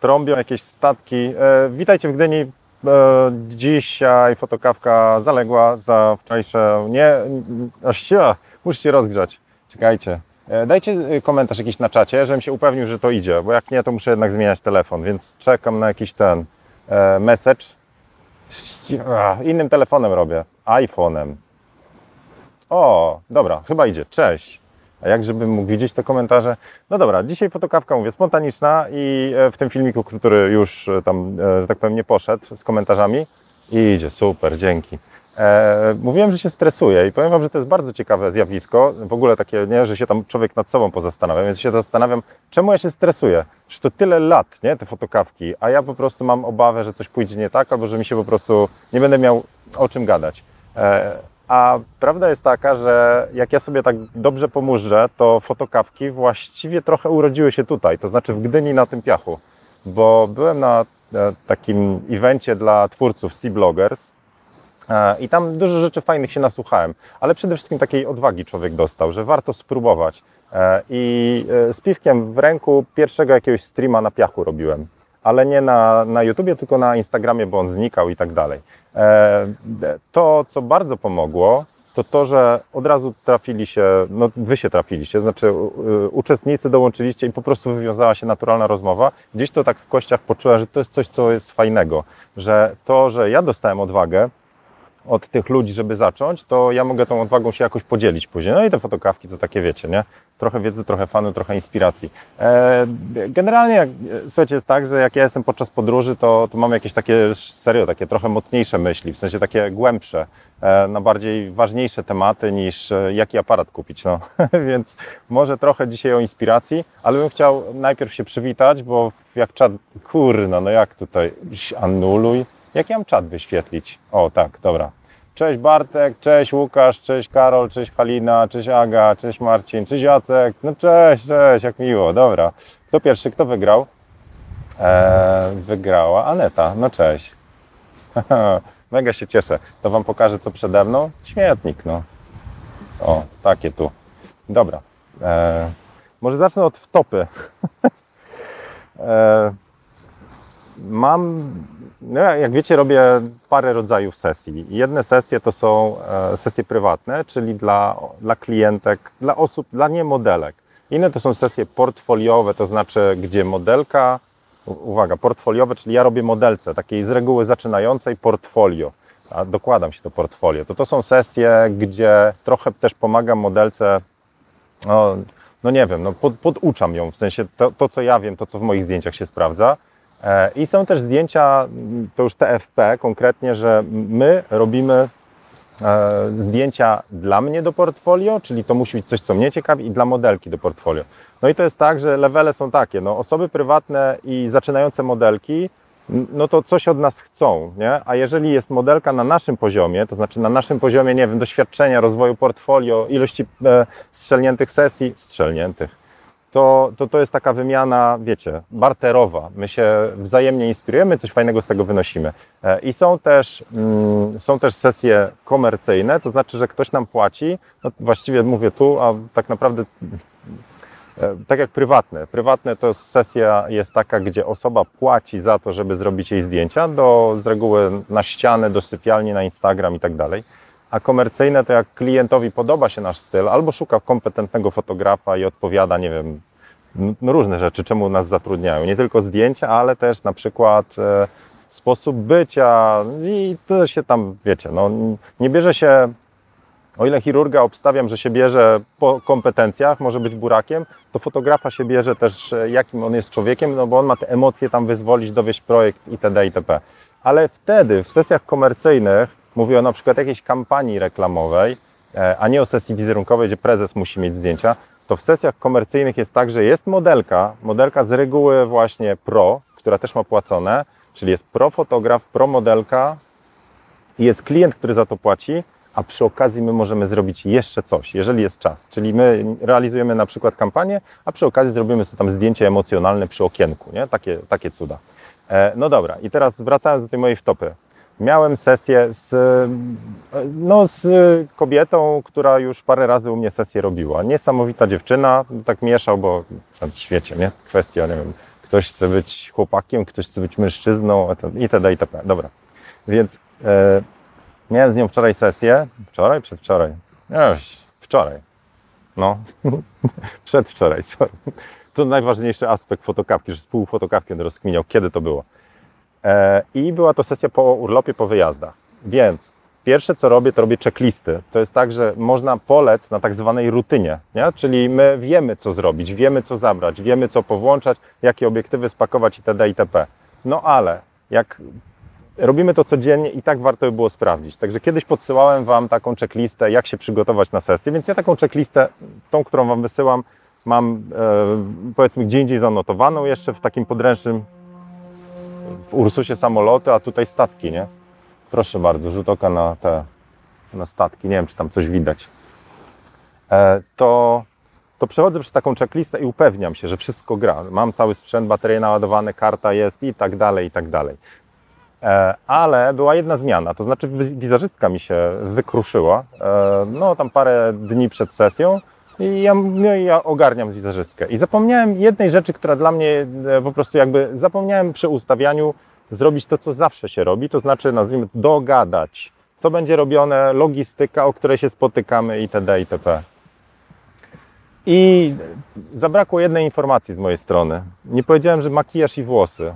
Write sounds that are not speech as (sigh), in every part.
trąbią jakieś statki. E, witajcie w Gdyni. E, dzisiaj fotokawka zaległa za wczorajsze. Nie, aż się, muszę się rozgrzać. Czekajcie. E, dajcie komentarz jakiś na czacie, żebym się upewnił, że to idzie, bo jak nie, to muszę jednak zmieniać telefon, więc czekam na jakiś ten message. Innym telefonem robię, iPhone'em. O, dobra, chyba idzie. Cześć. A jak żebym mógł widzieć te komentarze? No dobra, dzisiaj fotokawka, mówię, spontaniczna i e, w tym filmiku, który już e, tam, e, że tak powiem, nie poszedł z komentarzami, idzie, super, dzięki. Mówiłem, że się stresuję i powiem Wam, że to jest bardzo ciekawe zjawisko, w ogóle takie, nie, że się tam człowiek nad sobą pozastanawia, więc się zastanawiam, czemu ja się stresuję? Przecież to tyle lat, nie, te fotokawki, a ja po prostu mam obawę, że coś pójdzie nie tak, albo że mi się po prostu nie będę miał o czym gadać. A prawda jest taka, że jak ja sobie tak dobrze pomóżę, to fotokawki właściwie trochę urodziły się tutaj, to znaczy w Gdyni na tym piachu, bo byłem na e, takim evencie dla twórców Sea Bloggers e, i tam dużo rzeczy fajnych się nasłuchałem, ale przede wszystkim takiej odwagi człowiek dostał, że warto spróbować. E, I z piwkiem w ręku pierwszego jakiegoś streama na piachu robiłem ale nie na, na YouTubie, tylko na Instagramie, bo on znikał i tak dalej. E, to, co bardzo pomogło, to to, że od razu trafili się, no wy się trafiliście, znaczy uczestnicy dołączyliście i po prostu wywiązała się naturalna rozmowa. Gdzieś to tak w kościach poczułem, że to jest coś, co jest fajnego, że to, że ja dostałem odwagę, od tych ludzi, żeby zacząć, to ja mogę tą odwagą się jakoś podzielić później. No i te fotokawki to takie wiecie, nie? Trochę wiedzy, trochę fanu, trochę inspiracji. E, generalnie, jak, słuchajcie, jest tak, że jak ja jestem podczas podróży, to, to mam jakieś takie, serio, takie trochę mocniejsze myśli, w sensie takie głębsze, e, na bardziej ważniejsze tematy niż e, jaki aparat kupić, no. (laughs) Więc może trochę dzisiaj o inspiracji, ale bym chciał najpierw się przywitać, bo jak czat, kurno, no jak tutaj, anuluj, jak ja mam czat wyświetlić? O, tak, dobra. Cześć Bartek, cześć Łukasz, cześć Karol, cześć Halina, cześć Aga, cześć Marcin, cześć Jacek. No cześć, cześć, jak miło, dobra. Kto pierwszy, kto wygrał? Eee, wygrała Aneta, no cześć. (laughs) Mega się cieszę. To Wam pokażę, co przede mną. Śmietnik, no. O, takie tu. Dobra. Eee, może zacznę od wtopy. eee, (laughs) mam, no jak wiecie, robię parę rodzajów sesji. Jedne sesje to są e, sesje prywatne, czyli dla, dla klientek, dla osób, dla niemodelek. Inne to są sesje portfoliowe, to znaczy, gdzie modelka, uwaga, portfoliowe, czyli ja robię modelce, takiej z reguły zaczynającej portfolio. A dokładam się do portfolio. To to są sesje, gdzie trochę też pomagam modelce no, no nie wiem, no pod, poduczam ją, w sensie to, to, co ja wiem, to, co w moich zdjęciach się sprawdza. I są też zdjęcia, to już TFP konkretnie, że my robimy e, zdjęcia dla mnie do portfolio, czyli to musi być coś, co mnie ciekawi, i dla modelki do portfolio. No i to jest tak, że levele są takie, no osoby prywatne i zaczynające modelki, no to coś od nas chcą, nie? A jeżeli jest modelka na naszym poziomie, to znaczy na naszym poziomie, nie wiem, doświadczenia, rozwoju portfolio, ilości e, strzelniętych sesji, strzelniętych, to, to to jest taka wymiana, wiecie, barterowa. My się wzajemnie inspirujemy, coś fajnego z tego wynosimy. E, I są też, mm, są też sesje komercyjne, to znaczy, że ktoś nam płaci, no właściwie mówię tu, a tak naprawdę e, tak jak prywatne. Prywatne to sesja jest taka, gdzie osoba płaci za to, żeby zrobić jej zdjęcia, do, z reguły na ścianę, do sypialni, na Instagram i tak dalej. A komercyjne to jak klientowi podoba się nasz styl, albo szuka kompetentnego fotografa i odpowiada, nie wiem, no różne rzeczy, czemu nas zatrudniają. Nie tylko zdjęcia, ale też na przykład e, sposób bycia i to się tam, wiecie, no, nie bierze się o ile chirurga obstawiam, że się bierze po kompetencjach, może być burakiem, to fotografa się bierze też, e, jakim on jest człowiekiem, no bo on ma te emocje tam wyzwolić, dowieść projekt itd. itp. Ale wtedy w sesjach komercyjnych, mówię o na przykład jakiejś kampanii reklamowej, e, a nie o sesji wizerunkowej, gdzie prezes musi mieć zdjęcia, to w sesjach komercyjnych jest tak, że jest modelka, modelka z reguły właśnie pro, która też ma płacone, czyli jest pro fotograf, pro modelka, i jest klient, który za to płaci, a przy okazji my możemy zrobić jeszcze coś, jeżeli jest czas. Czyli my realizujemy na przykład kampanię, a przy okazji zrobimy sobie tam zdjęcie emocjonalne przy okienku, nie? Takie, takie cuda. E, no dobra, i teraz wracając do tej mojej wtopy. Miałem sesję z, no, z kobietą, która już parę razy u mnie sesję robiła. Niesamowita dziewczyna, tak mieszał, bo w świecie, nie? Kwestia, nie wiem, ktoś chce być chłopakiem, ktoś chce być mężczyzną itd. itp. Dobra, więc e, miałem z nią wczoraj sesję, wczoraj, przedwczoraj, wczoraj, no, (laughs) przedwczoraj, sorry. To najważniejszy aspekt fotokawki, że współfotokawkę rozkminiał, kiedy to było. E, I była to sesja po urlopie, po wyjazdach. Więc pierwsze co robię, to robię checklisty. To jest tak, że można polec na tak zwanej rutynie, nie? czyli my wiemy co zrobić, wiemy co zabrać, wiemy co powłączać, jakie obiektywy spakować itd. itp. No ale jak robimy to codziennie i tak warto by było sprawdzić. Także kiedyś podsyłałem Wam taką checklistę, jak się przygotować na sesję, więc ja taką checklistę, tą, którą Wam wysyłam, mam e, powiedzmy gdzie indziej zanotowaną jeszcze w takim podręcznym w Ursusie samoloty, a tutaj statki, nie? Proszę bardzo, rzut oka na te na statki, nie wiem czy tam coś widać. E, to, to przechodzę przez taką checklistę i upewniam się, że wszystko gra. Mam cały sprzęt, baterie naładowane, karta jest i tak dalej, i tak dalej. E, ale była jedna zmiana, to znaczy wizerzystka mi się wykruszyła, e, no tam parę dni przed sesją i ja, no ja ogarniam wizerzystkę. I zapomniałem jednej rzeczy, która dla mnie e, po prostu jakby zapomniałem przy ustawianiu zrobić to, co zawsze się robi, to znaczy nazwijmy dogadać, co będzie robione, logistyka, o której się spotykamy itd. itp. I zabrakło jednej informacji z mojej strony. Nie powiedziałem, że makijaż i włosy.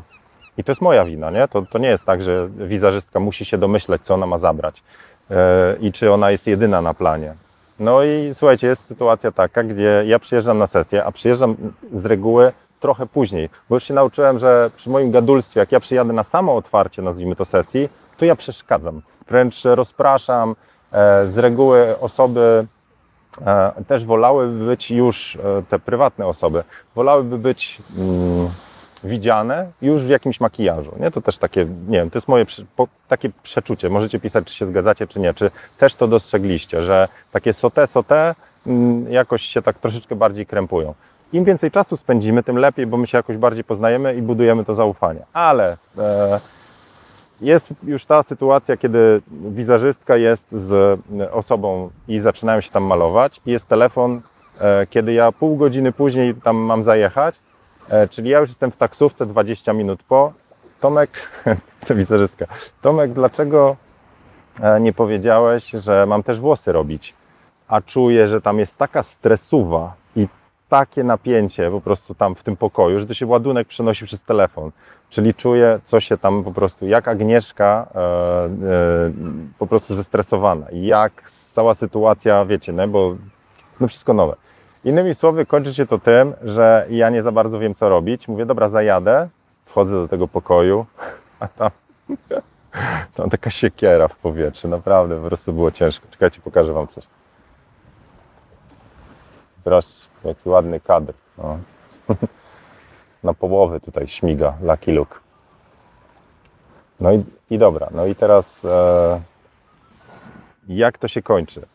I to jest moja wina, nie? To, to nie jest tak, że wizerzystka musi się domyśleć, co ona ma zabrać yy, i czy ona jest jedyna na planie. No i słuchajcie, jest sytuacja taka, gdzie ja przyjeżdżam na sesję, a przyjeżdżam z reguły trochę później, bo już się nauczyłem, że przy moim gadulstwie, jak ja przyjadę na samo otwarcie, nazwijmy to sesji, to ja przeszkadzam, wręcz rozpraszam. E, z reguły osoby e, też wolałyby być już, e, te prywatne osoby, wolałyby być mm, widziane już w jakimś makijażu. Nie? To też takie, nie wiem, to jest moje takie przeczucie. Możecie pisać, czy się zgadzacie, czy nie. Czy też to dostrzegliście, że takie sote, sote mm, jakoś się tak troszeczkę bardziej krępują. Im więcej czasu spędzimy, tym lepiej, bo my się jakoś bardziej poznajemy i budujemy to zaufanie. Ale e, jest już ta sytuacja, kiedy wizerzystka jest z osobą i zaczynają się tam malować i jest telefon, e, kiedy ja pół godziny później tam mam zajechać, e, czyli ja już jestem w taksówce 20 minut po. Tomek, (laughs) to wizerzystka. Tomek, dlaczego e, nie powiedziałeś, że mam też włosy robić? A czuję, że tam jest taka stresuwa i takie napięcie po prostu tam w tym pokoju, że to się ładunek przenosi przez telefon. Czyli czuję, co się tam po prostu, jak Agnieszka e, e, po prostu zestresowana. Jak cała sytuacja, wiecie, no, bo no wszystko nowe. Innymi słowy, kończy się to tym, że ja nie za bardzo wiem, co robić. Mówię, dobra, zajadę, wchodzę do tego pokoju, (laughs) a tam, (laughs) tam taka siekiera w powietrzu. Naprawdę, po prostu było ciężko. Czekajcie, pokażę Wam coś. Proszę, jaki ładny kadr. No. (laughs) Na połowy tutaj śmiga Lucky Luke. No i, i dobra, no i teraz e, jak to się kończy?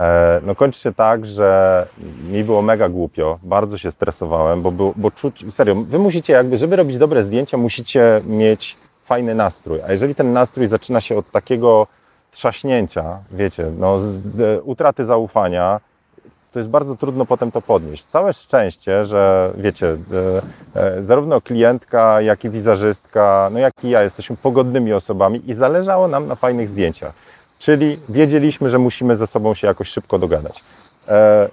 E, no kończy się tak, że mi było mega głupio, bardzo się stresowałem, bo, był, bo czuć, serio, wy musicie jakby, żeby robić dobre zdjęcia, musicie mieć fajny nastrój, a jeżeli ten nastrój zaczyna się od takiego trzaśnięcia, wiecie, no, z, e, utraty zaufania, to jest bardzo trudno potem to podnieść. Całe szczęście, że wiecie, e, zarówno klientka, jak i wizerzystka, no jak i ja jesteśmy pogodnymi osobami i zależało nam na fajnych zdjęciach. Czyli wiedzieliśmy, że musimy ze sobą się jakoś szybko dogadać. E,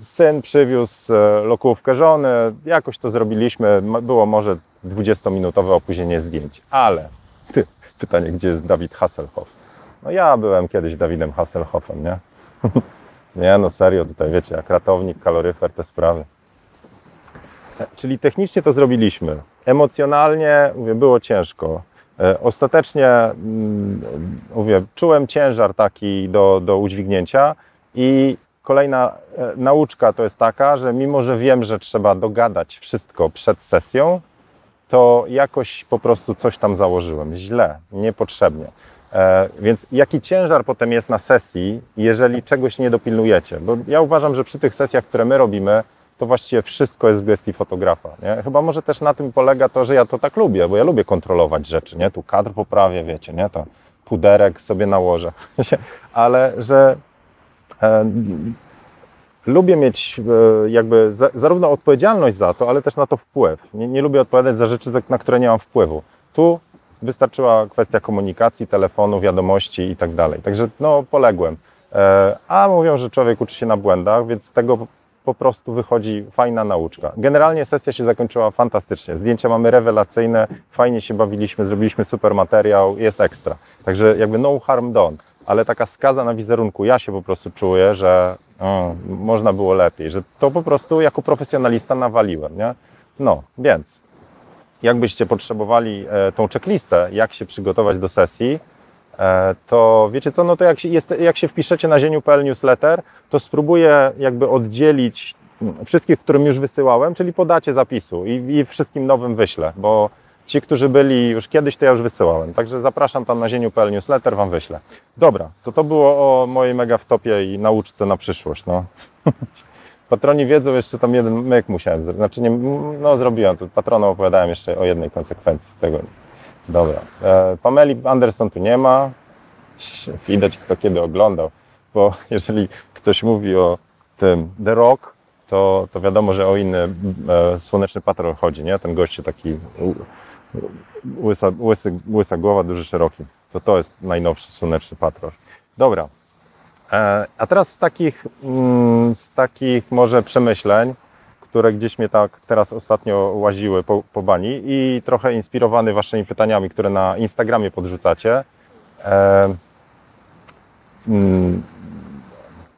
syn przywiózł lokówkę żony, jakoś to zrobiliśmy, było może 20-minutowe opóźnienie zdjęć, ale ty, pytanie, gdzie jest Dawid Hasselhoff? No ja byłem kiedyś Dawidem Hasselhoffem, nie? (laughs) Nie, no serio, tutaj wiecie, jak ratownik, kaloryfer, te sprawy. Czyli technicznie to zrobiliśmy. Emocjonalnie, mówię, było ciężko. E, ostatecznie, mm, mówię, czułem ciężar taki do, do udźwignięcia i kolejna e, nauczka to jest taka, że mimo, że wiem, że trzeba dogadać wszystko przed sesją, to jakoś po prostu coś tam założyłem. Źle, niepotrzebnie. E, więc jaki ciężar potem jest na sesji, jeżeli czegoś nie dopilnujecie? Bo ja uważam, że przy tych sesjach, które my robimy, to właściwie wszystko jest w gestii fotografa. Nie? Chyba może też na tym polega to, że ja to tak lubię, bo ja lubię kontrolować rzeczy, nie? Tu kadr poprawię, wiecie, nie? To puderek sobie nałożę. (laughs) Ale że e, lubię mieć e, jakby za, zarówno odpowiedzialność za to, ale też na to wpływ. Nie, nie lubię odpowiadać za rzeczy, na które nie mam wpływu. Tu wystarczyła kwestia komunikacji, telefonu, wiadomości i tak dalej. Także no, poległem. E, a mówią, że człowiek uczy się na błędach, więc tego po prostu wychodzi fajna nauczka. Generalnie sesja się zakończyła fantastycznie. Zdjęcia mamy rewelacyjne, fajnie się bawiliśmy, zrobiliśmy super materiał, jest ekstra. Także jakby no harm done, ale taka skaza na wizerunku, ja się po prostu czuję, że o, można było lepiej, że to po prostu jako profesjonalista nawaliłem, nie? No, więc jakbyście potrzebowali e, tą checklistę, jak się przygotować do sesji, to wiecie co, no to jak się, jest, jak się wpiszecie na zieniu.pl newsletter, to spróbuję jakby oddzielić wszystkich, którym już wysyłałem, czyli podacie zapisu i, i wszystkim nowym wyślę, bo ci, którzy byli już kiedyś, to ja już wysyłałem. Także zapraszam tam na zieniu.pl newsletter, Wam wyślę. Dobra, to to było o mojej mega wtopie i nauczce na przyszłość. No. (laughs) Patroni wiedzą, jeszcze tam jeden myk musiałem zrobić. Znaczy, nie, no zrobiłem, tu patronom opowiadałem jeszcze o jednej konsekwencji z tego. Dobra. E, Pameli Anderson tu nie ma. Widać, kto kiedy oglądał, bo (laughs) jeżeli ktoś mówi o tym The Rock, to, to wiadomo, że o inny e, słoneczny patrol chodzi, nie? Ten gościu taki łysa, łysy, łysa głowa, duży, szeroki. To to jest najnowszy słoneczny patrol. Dobra. E, a teraz z takich, mm, z takich może przemyśleń, które gdzieś mnie tak teraz ostatnio łaziły po, po bani i trochę inspirowany waszymi pytaniami, które na Instagramie podrzucacie. E, mm,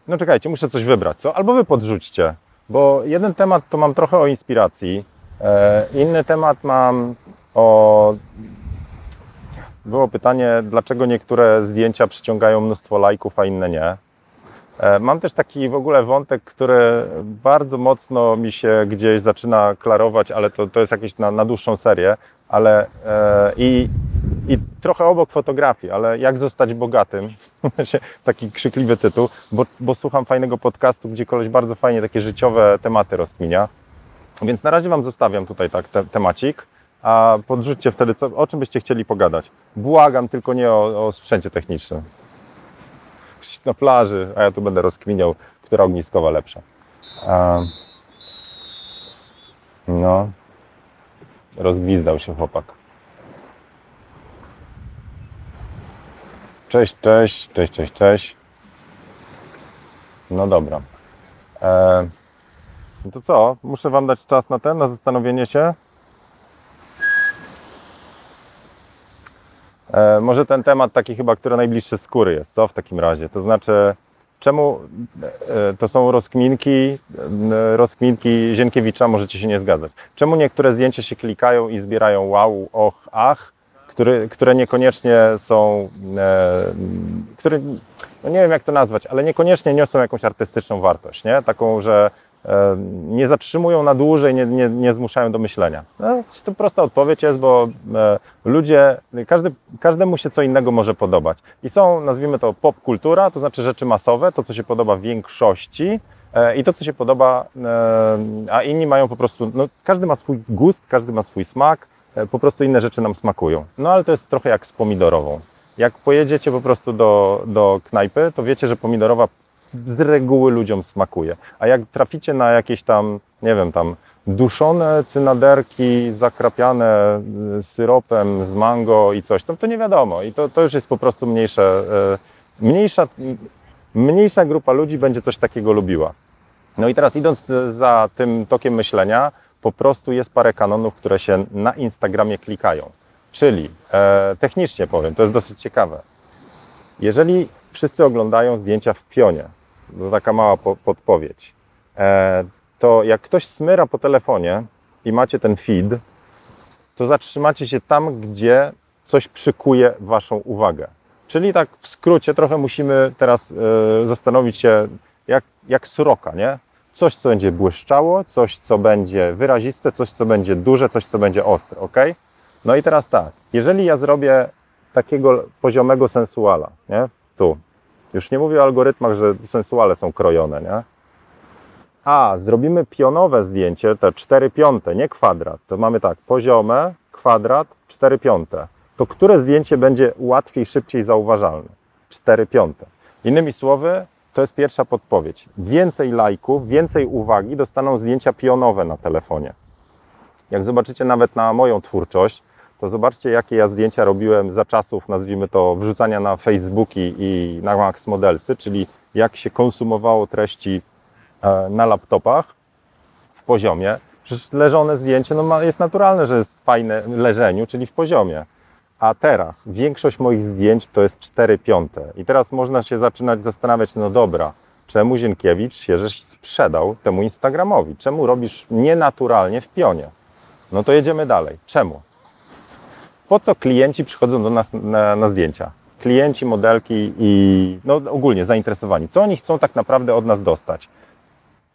no czekajcie, muszę coś wybrać, co? Albo wy podrzućcie, bo jeden temat to mam trochę o inspiracji, e, inny temat mam o było pytanie, dlaczego niektóre zdjęcia przyciągają mnóstwo lajków, a inne nie. E, mam też taki w ogóle wątek, który bardzo mocno mi się gdzieś zaczyna klarować, ale to, to jest jakieś na, na dłuższą serię, ale e, i, i trochę obok fotografii, ale jak zostać bogatym, (laughs) taki krzykliwy tytuł, bo, bo słucham fajnego podcastu, gdzie koleś bardzo fajnie takie życiowe tematy rozkminia. Więc na razie Wam zostawiam tutaj tak te, temacik a podrzućcie wtedy, co, o czym byście chcieli pogadać. Błagam, tylko nie o, o sprzęcie technicznym. Na plaży, a ja tu będę rozkminiał, która ogniskowa lepsza. No, rozgwizdał się chłopak. Cześć, cześć, cześć, cześć, cześć. No dobra. E, to co? Muszę Wam dać czas na ten, na zastanowienie się. Może ten temat taki chyba, który najbliższy skóry jest, co w takim razie? To znaczy, czemu e, to są rozkminki, e, rozkminki Zienkiewicza, możecie się nie zgadzać. Czemu niektóre zdjęcia się klikają i zbierają wow, och, ach, które, które niekoniecznie są, które, no nie wiem jak to nazwać, ale niekoniecznie niosą jakąś artystyczną wartość, nie? Taką, że nie zatrzymują na dłużej, nie, nie, nie zmuszają do myślenia. No, to prosta odpowiedź jest, bo e, ludzie, każdy, każdemu się co innego może podobać. I są, nazwijmy to pop kultura, to znaczy rzeczy masowe, to co się podoba większości e, i to co się podoba, e, a inni mają po prostu, no, każdy ma swój gust, każdy ma swój smak, po prostu inne rzeczy nam smakują. No ale to jest trochę jak z pomidorową. Jak pojedziecie po prostu do, do knajpy, to wiecie, że pomidorowa z reguły ludziom smakuje. A jak traficie na jakieś tam, nie wiem, tam duszone cynaderki zakrapiane y, syropem z mango i coś, to, to nie wiadomo. I to, to już jest po prostu mniejsze, y, mniejsza, mniejsza grupa ludzi będzie coś takiego lubiła. No i teraz idąc za tym tokiem myślenia, po prostu jest parę kanonów, które się na Instagramie klikają. Czyli e, technicznie powiem, to jest dosyć ciekawe. Jeżeli wszyscy oglądają zdjęcia w pionie, to taka mała po, podpowiedź. E, to jak ktoś smyra po telefonie i macie ten feed, to zatrzymacie się tam, gdzie coś przykuje Waszą uwagę. Czyli tak w skrócie trochę musimy teraz e, zastanowić się, jak, jak sroka, nie? Coś, co będzie błyszczało, coś, co będzie wyraziste, coś, co będzie duże, coś, co będzie ostre, ok? No i teraz tak, jeżeli ja zrobię takiego poziomego sensuala, nie? Tu, już nie mówię o algorytmach, że sensuale są krojone, nie? A, zrobimy pionowe zdjęcie, te 4 piąte, nie kwadrat. To mamy tak, poziome, kwadrat, 4 piąte. To które zdjęcie będzie łatwiej, szybciej zauważalne? 4 piąte. Innymi słowy, to jest pierwsza podpowiedź. Więcej lajków, więcej uwagi dostaną zdjęcia pionowe na telefonie. Jak zobaczycie nawet na moją twórczość, to zobaczcie, jakie ja zdjęcia robiłem za czasów, nazwijmy to, wrzucania na Facebooki i na Max Modelsy, czyli jak się konsumowało treści e, na laptopach w poziomie. Przecież leżone zdjęcie no jest naturalne, że jest fajne leżeniu, czyli w poziomie. A teraz większość moich zdjęć to jest 4 piąte. I teraz można się zaczynać zastanawiać, no dobra, czemu Zienkiewicz się żeś sprzedał temu Instagramowi? Czemu robisz nienaturalnie w pionie? No to jedziemy dalej. Czemu? Po co klienci przychodzą do nas na, na zdjęcia? Klienci, modelki i no, ogólnie zainteresowani. Co oni chcą tak naprawdę od nas dostać?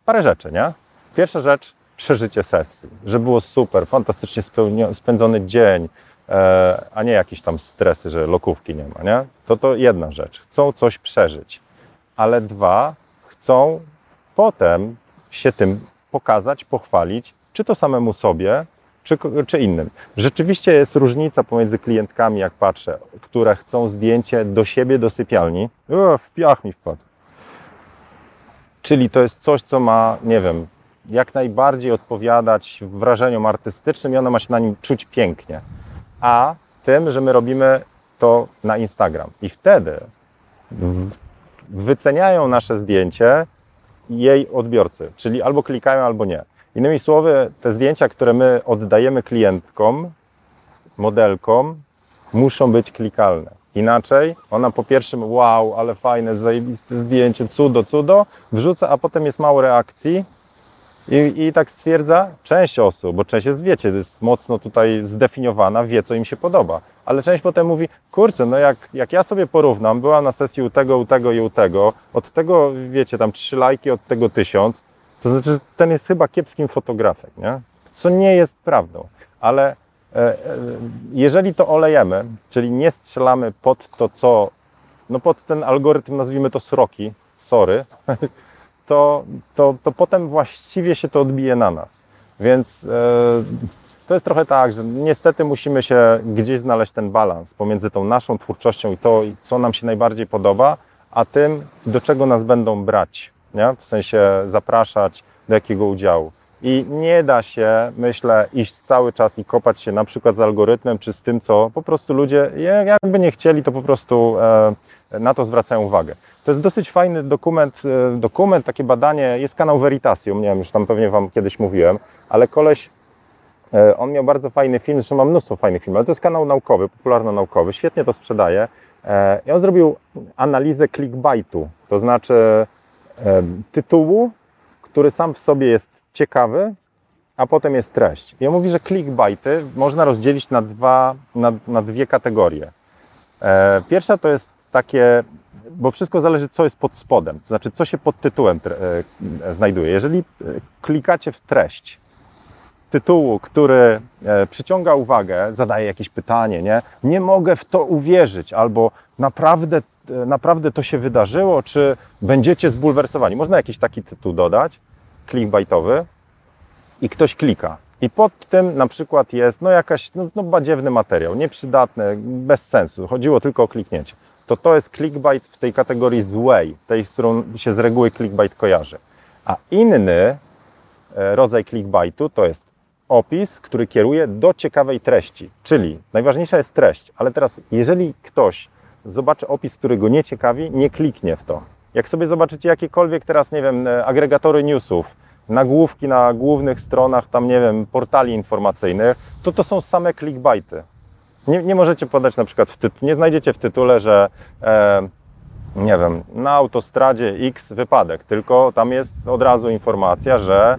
Parę rzeczy, nie? Pierwsza rzecz, przeżycie sesji, że było super, fantastycznie spędzony dzień, e, a nie jakieś tam stresy, że lokówki nie ma, nie? To to jedna rzecz. Chcą coś przeżyć, ale dwa, chcą potem się tym pokazać, pochwalić, czy to samemu sobie, czy, czy innym. Rzeczywiście jest różnica pomiędzy klientkami, jak patrzę, które chcą zdjęcie do siebie, do sypialni. O, w piach mi wpadł. Czyli to jest coś, co ma, nie wiem, jak najbardziej odpowiadać wrażeniom artystycznym i ona ma się na nim czuć pięknie. A tym, że my robimy to na Instagram. I wtedy wyceniają nasze zdjęcie jej odbiorcy, czyli albo klikają, albo nie. Innymi słowy, te zdjęcia, które my oddajemy klientkom, modelkom, muszą być klikalne. Inaczej ona po pierwszym wow, ale fajne, zajebiste zdjęcie, cudo, cudo, wrzuca, a potem jest mało reakcji i, i tak stwierdza część osób, bo część jest, wiecie, jest mocno tutaj zdefiniowana, wie, co im się podoba. Ale część potem mówi, kurczę, no jak, jak ja sobie porównam, była na sesji u tego, u tego i u tego, od tego, wiecie, tam trzy lajki, od tego tysiąc, to znaczy, ten jest chyba kiepskim fotografem, nie? co nie jest prawdą. Ale e, e, jeżeli to olejemy, czyli nie strzelamy pod to, co, no pod ten algorytm, nazwijmy to sroki, sorry, (laughs) to, to, to potem właściwie się to odbije na nas. Więc e, to jest trochę tak, że niestety musimy się gdzieś znaleźć ten balans pomiędzy tą naszą twórczością i to, co nam się najbardziej podoba, a tym, do czego nas będą brać nie? w sensie zapraszać do jakiego udziału. I nie da się, myślę, iść cały czas i kopać się na przykład z algorytmem, czy z tym, co po prostu ludzie, jakby nie chcieli, to po prostu e, na to zwracają uwagę. To jest dosyć fajny dokument, e, dokument, takie badanie, jest kanał Veritasium, nie wiem, już tam pewnie Wam kiedyś mówiłem, ale koleś, e, on miał bardzo fajny film, zresztą ma mnóstwo fajnych filmów, ale to jest kanał naukowy, popularno-naukowy, świetnie to sprzedaje. I on zrobił analizę clickbaitu, to znaczy tytułu, który sam w sobie jest ciekawy, a potem jest treść. I on mówi, że clickbaity można rozdzielić na, dwa, na, na dwie kategorie. E, pierwsza to jest takie, bo wszystko zależy, co jest pod spodem, to znaczy, co się pod tytułem e, znajduje. Jeżeli e, klikacie w treść tytułu, który przyciąga uwagę, zadaje jakieś pytanie, nie? Nie mogę w to uwierzyć, albo naprawdę naprawdę to się wydarzyło, czy będziecie zbulwersowani. Można jakiś taki tytuł dodać, clickbaitowy i ktoś klika. I pod tym na przykład jest no jakaś no, no badziewny materiał, nieprzydatny, bez sensu, chodziło tylko o kliknięcie. To to jest clickbait w tej kategorii złej, tej, z którą się z reguły clickbait kojarzy. A inny e, rodzaj clickbaitu to jest opis, który kieruje do ciekawej treści. Czyli najważniejsza jest treść, ale teraz jeżeli ktoś zobaczy opis, który go nie ciekawi, nie kliknie w to. Jak sobie zobaczycie jakiekolwiek teraz, nie wiem, e, agregatory newsów, nagłówki na głównych stronach, tam nie wiem, portali informacyjnych, to to są same clickbaity. Nie, nie możecie podać na przykład w tytule, nie znajdziecie w tytule, że e, nie wiem, na autostradzie X wypadek, tylko tam jest od razu informacja, że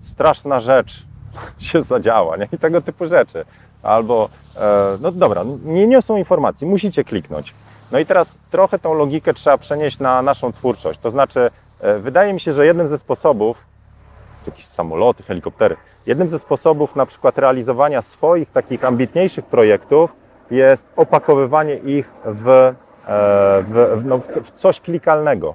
straszna rzecz (laughs) się zadziała, nie? I tego typu rzeczy albo, e, no dobra, nie niosą informacji, musicie kliknąć. No i teraz trochę tą logikę trzeba przenieść na naszą twórczość. To znaczy, e, wydaje mi się, że jednym ze sposobów, jakieś samoloty, helikoptery, jednym ze sposobów na przykład realizowania swoich takich ambitniejszych projektów jest opakowywanie ich w, e, w, no, w coś klikalnego.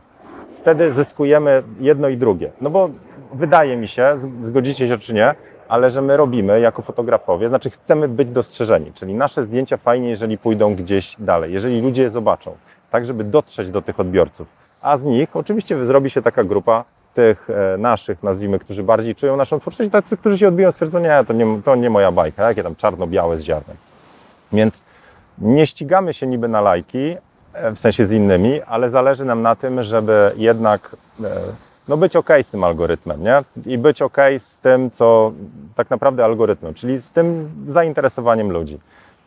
Wtedy zyskujemy jedno i drugie. No bo wydaje mi się, zgodzicie się czy nie, ale że my robimy jako fotografowie, znaczy chcemy być dostrzeżeni, czyli nasze zdjęcia fajnie, jeżeli pójdą gdzieś dalej, jeżeli ludzie je zobaczą, tak żeby dotrzeć do tych odbiorców. a z nich oczywiście zrobi się taka grupa tych e, naszych, nazwijmy, którzy bardziej czują naszą twórczość, tacy, którzy się odbiją, stwierdzą, nie, to nie, to nie moja bajka, jakie tam czarno-białe z ziarnem. Więc nie ścigamy się niby na lajki, e, w sensie z innymi, ale zależy nam na tym, żeby jednak e, no być ok z tym algorytmem, nie? I być ok z tym, co tak naprawdę algorytmem, czyli z tym zainteresowaniem ludzi.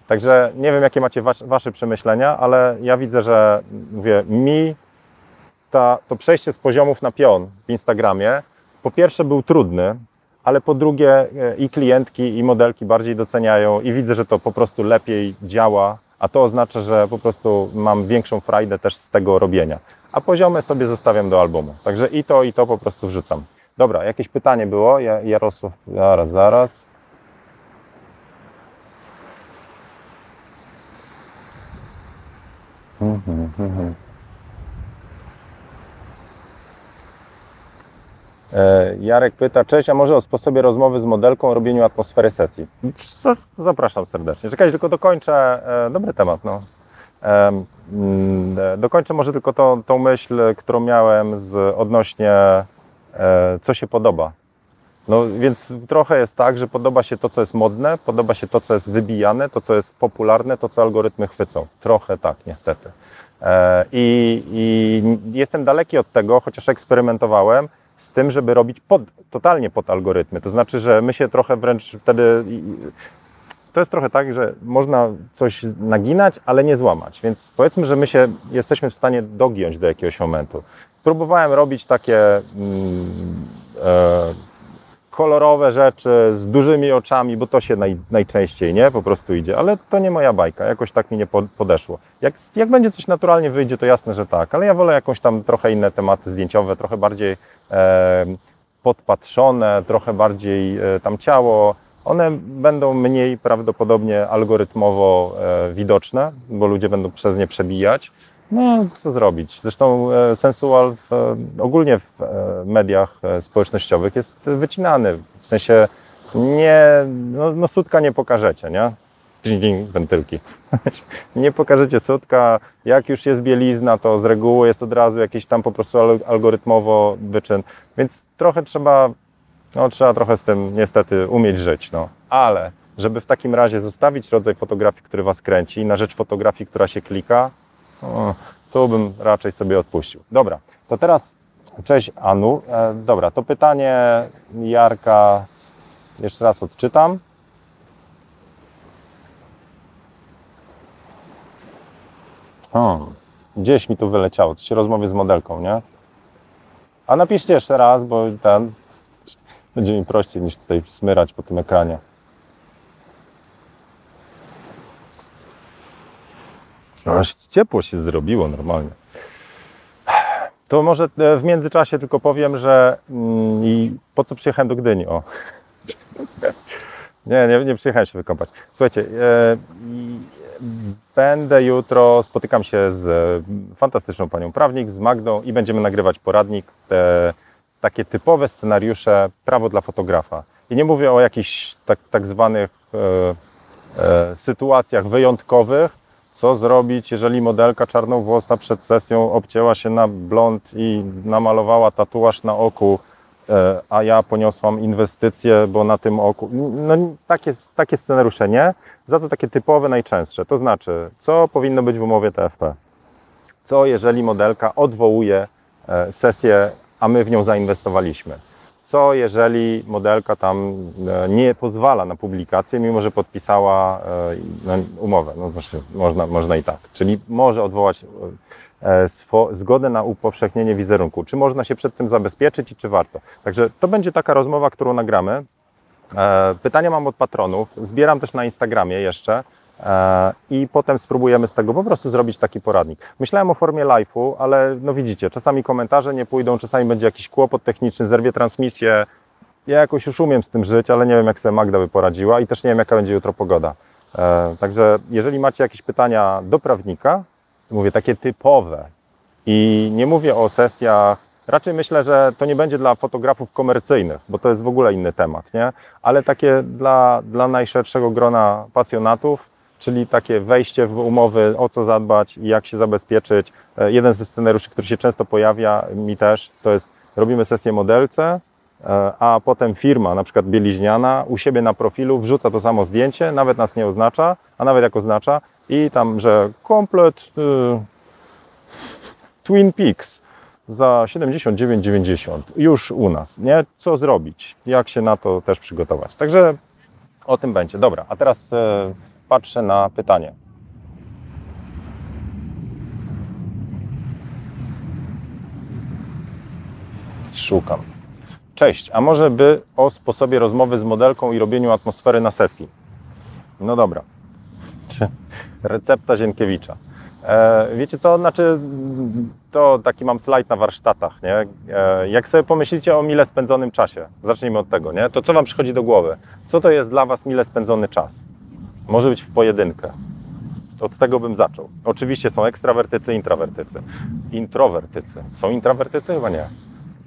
Także nie wiem, jakie macie was, wasze przemyślenia, ale ja widzę, że mówię, mi ta, to przejście z poziomów na pion w Instagramie po pierwsze był trudny, ale po drugie e, i klientki, i modelki bardziej doceniają i widzę, że to po prostu lepiej działa, a to oznacza, że po prostu mam większą frajdę też z tego robienia. A poziomy sobie zostawiam do albumu. Także i to, i to po prostu wrzucam. Dobra, jakieś pytanie było? Jarosław, zaraz, zaraz. E, Jarek pyta, cześć, a może o sposobie rozmowy z modelką, robieniu atmosfery sesji? Zapraszam serdecznie. Czekaj, tylko dokończę. E, dobry temat, no. Mm, e, dokończę może tylko tą, tą myśl, którą miałem z odnośnie co się podoba. No więc trochę jest tak, że podoba się to, co jest modne, podoba się to, co jest wybijane, to, co jest popularne, to, co algorytmy chwycą. Trochę tak, niestety. I, i jestem daleki od tego, chociaż eksperymentowałem, z tym, żeby robić pod, totalnie pod algorytmy. To znaczy, że my się trochę wręcz wtedy. To jest trochę tak, że można coś naginać, ale nie złamać. Więc powiedzmy, że my się jesteśmy w stanie dogiąć do jakiegoś momentu. Próbowałem robić takie. Mm, e, kolorowe rzeczy z dużymi oczami, bo to się naj, najczęściej nie po prostu idzie, ale to nie moja bajka, jakoś tak mi nie podeszło. Jak, jak będzie coś naturalnie wyjdzie, to jasne, że tak, ale ja wolę jakąś tam trochę inne tematy zdjęciowe, trochę bardziej e, podpatrzone, trochę bardziej e, tam ciało. One będą mniej prawdopodobnie algorytmowo e, widoczne, bo ludzie będą przez nie przebijać. No, co zrobić? Zresztą e, sensual w, ogólnie w e, mediach społecznościowych jest wycinany. W sensie nie, no, no sutka nie pokażecie, nie? wentylki. (laughs) nie pokażecie sutka. Jak już jest bielizna, to z reguły jest od razu jakiś tam po prostu algorytmowo wyczyn. Więc trochę trzeba, no trzeba trochę z tym niestety umieć żyć, no. Ale żeby w takim razie zostawić rodzaj fotografii, który Was kręci, na rzecz fotografii, która się klika, o, tu bym raczej sobie odpuścił. Dobra, to teraz cześć Anu. E, dobra, to pytanie Jarka jeszcze raz odczytam. O, gdzieś mi tu wyleciało, coś rozmowie z modelką, nie? A napiszcie jeszcze raz, bo ten będzie mi prościej niż tutaj smyrać po tym ekranie. Aż ciepło się zrobiło normalnie. To może e, w międzyczasie tylko powiem, że mm, i po co przyjechałem do Gdyni? O. (laughs) Nie, nie, nie przyjechałem się wykąpać. Słuchajcie, e, będę jutro, spotykam się z fantastyczną panią prawnik, z Magdą i będziemy nagrywać poradnik, takie typowe scenariusze prawo dla fotografa. I nie mówię o jakichś tak, tak zwanych e, e, sytuacjach wyjątkowych, co zrobić, jeżeli modelka czarnowłosa przed sesją obcięła się na blond i namalowała tatuaż na oku, e, a ja poniosłam inwestycje, bo na tym oku. No, takie, takie scenariusze nie, za to takie typowe, najczęstsze. To znaczy, co powinno być w umowie TFP? Co jeżeli modelka odwołuje e, sesję, a my w nią zainwestowaliśmy? co jeżeli modelka tam e, nie pozwala na publikację, mimo że podpisała e, umowę. No, znaczy, można, można i tak. Czyli może odwołać e, zgodę na upowszechnienie wizerunku. Czy można się przed tym zabezpieczyć i czy warto? Także to będzie taka rozmowa, którą nagramy. Pytania mam od patronów. Zbieram też na Instagramie jeszcze. E, i potem spróbujemy z tego po prostu zrobić taki poradnik. Myślałem o formie live'u, ale no widzicie, czasami komentarze nie pójdą, czasami będzie jakiś kłopot techniczny, zerwie transmisję. Ja jakoś już umiem z tym żyć, ale nie wiem, jak sobie Magda by poradziła i też nie wiem, jaka będzie jutro pogoda. E, także jeżeli macie jakieś pytania do prawnika, mówię takie typowe i nie mówię o sesjach Raczej myślę, że to nie będzie dla fotografów komercyjnych, bo to jest w ogóle inny temat, nie? Ale takie dla, dla najszerszego grona pasjonatów, czyli takie wejście w umowy, o co zadbać, jak się zabezpieczyć. E, jeden ze scenariuszy, który się często pojawia, mi też, to jest robimy sesję modelce, e, a potem firma, na przykład bieliźniana, u siebie na profilu wrzuca to samo zdjęcie, nawet nas nie oznacza, a nawet jak oznacza i tam, że komplet y, Twin Peaks za 79,90 już u nas, nie? Co zrobić? Jak się na to też przygotować? Także o tym będzie. Dobra, a teraz e, patrzę na pytanie. Szukam. Cześć, a może by o sposobie rozmowy z modelką i robieniu atmosfery na sesji? No dobra. Recepta Zienkiewicza. E, wiecie co, znaczy to taki mam slajd na warsztatach, nie? E, jak sobie pomyślicie o mile spędzonym czasie, zacznijmy od tego, nie? To co Wam przychodzi do głowy? Co to jest dla Was mile spędzony czas? Może być w pojedynkę. Od tego bym zaczął. Oczywiście są ekstrawertycy, intrawertycy. Introwertycy. Są intrawertycy? Chyba nie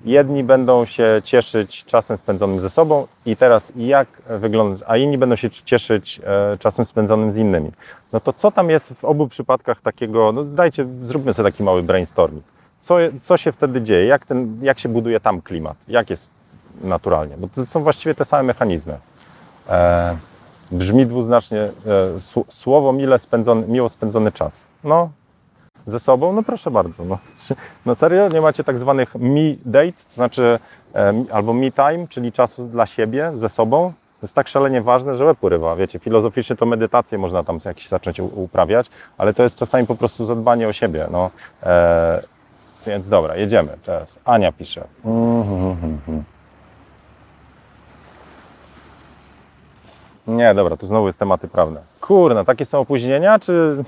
jedni będą się cieszyć czasem spędzonym ze sobą i teraz jak wygląda, a inni będą się cieszyć e, czasem spędzonym z innymi. No to co tam jest w obu przypadkach takiego, no dajcie, zróbmy sobie taki mały brainstorming. Co, co się wtedy dzieje? Jak, ten, jak się buduje tam klimat? Jak jest naturalnie? Bo to są właściwie te same mechanizmy. E, brzmi dwuznacznie e, słowo mile spędzony, miło spędzony czas. No, ze sobą, no proszę bardzo. No, (laughs) no serio, nie macie tak zwanych me date, to znaczy e, albo me time, czyli czasu dla siebie, ze sobą. To jest tak szalenie ważne, że łeb urywa. Wiecie, filozoficznie to medytację można tam jakieś zacząć uprawiać, ale to jest czasami po prostu zadbanie o siebie. No, e, więc dobra, jedziemy teraz. Ania pisze. Mm -hmm. Nie, dobra, tu znowu jest tematy prawne. Kurna, takie są opóźnienia, czy,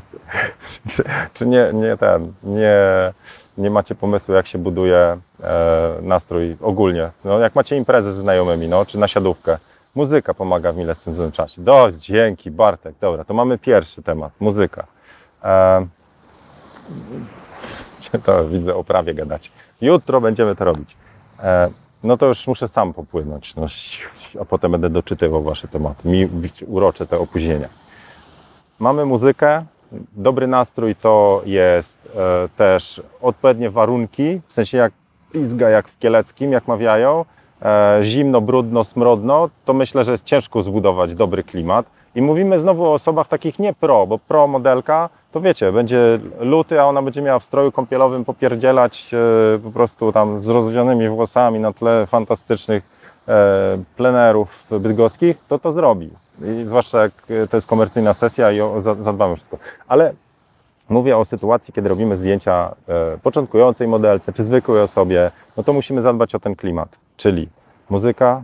(laughs) czy, czy nie, nie ten, nie, nie macie pomysłu, jak się buduje e, nastrój ogólnie? No, jak macie imprezę ze znajomymi, no, czy na siadówkę, muzyka pomaga w mile spędzonym czasie. Do, dzięki, Bartek. Dobra, to mamy pierwszy temat, muzyka. E, (laughs) to widzę o prawie gadać. Jutro będziemy to robić. E, no to już muszę sam popłynąć, no, a potem będę doczytywał Wasze tematy. Mi urocze te opóźnienia. Mamy muzykę, dobry nastrój to jest e, też odpowiednie warunki, w sensie jak pizga, jak w Kieleckim, jak mawiają, e, zimno, brudno, smrodno, to myślę, że jest ciężko zbudować dobry klimat. I mówimy znowu o osobach takich nie pro, bo pro modelka to wiecie, będzie luty, a ona będzie miała w stroju kąpielowym popierdzielać e, po prostu tam z rozwianymi włosami na tle fantastycznych e, plenerów bydgoskich, to to zrobi. I zwłaszcza jak to jest komercyjna sesja i zadbamy wszystko. Ale mówię o sytuacji, kiedy robimy zdjęcia e, początkującej modelce czy zwykłej osobie, no to musimy zadbać o ten klimat, czyli muzyka,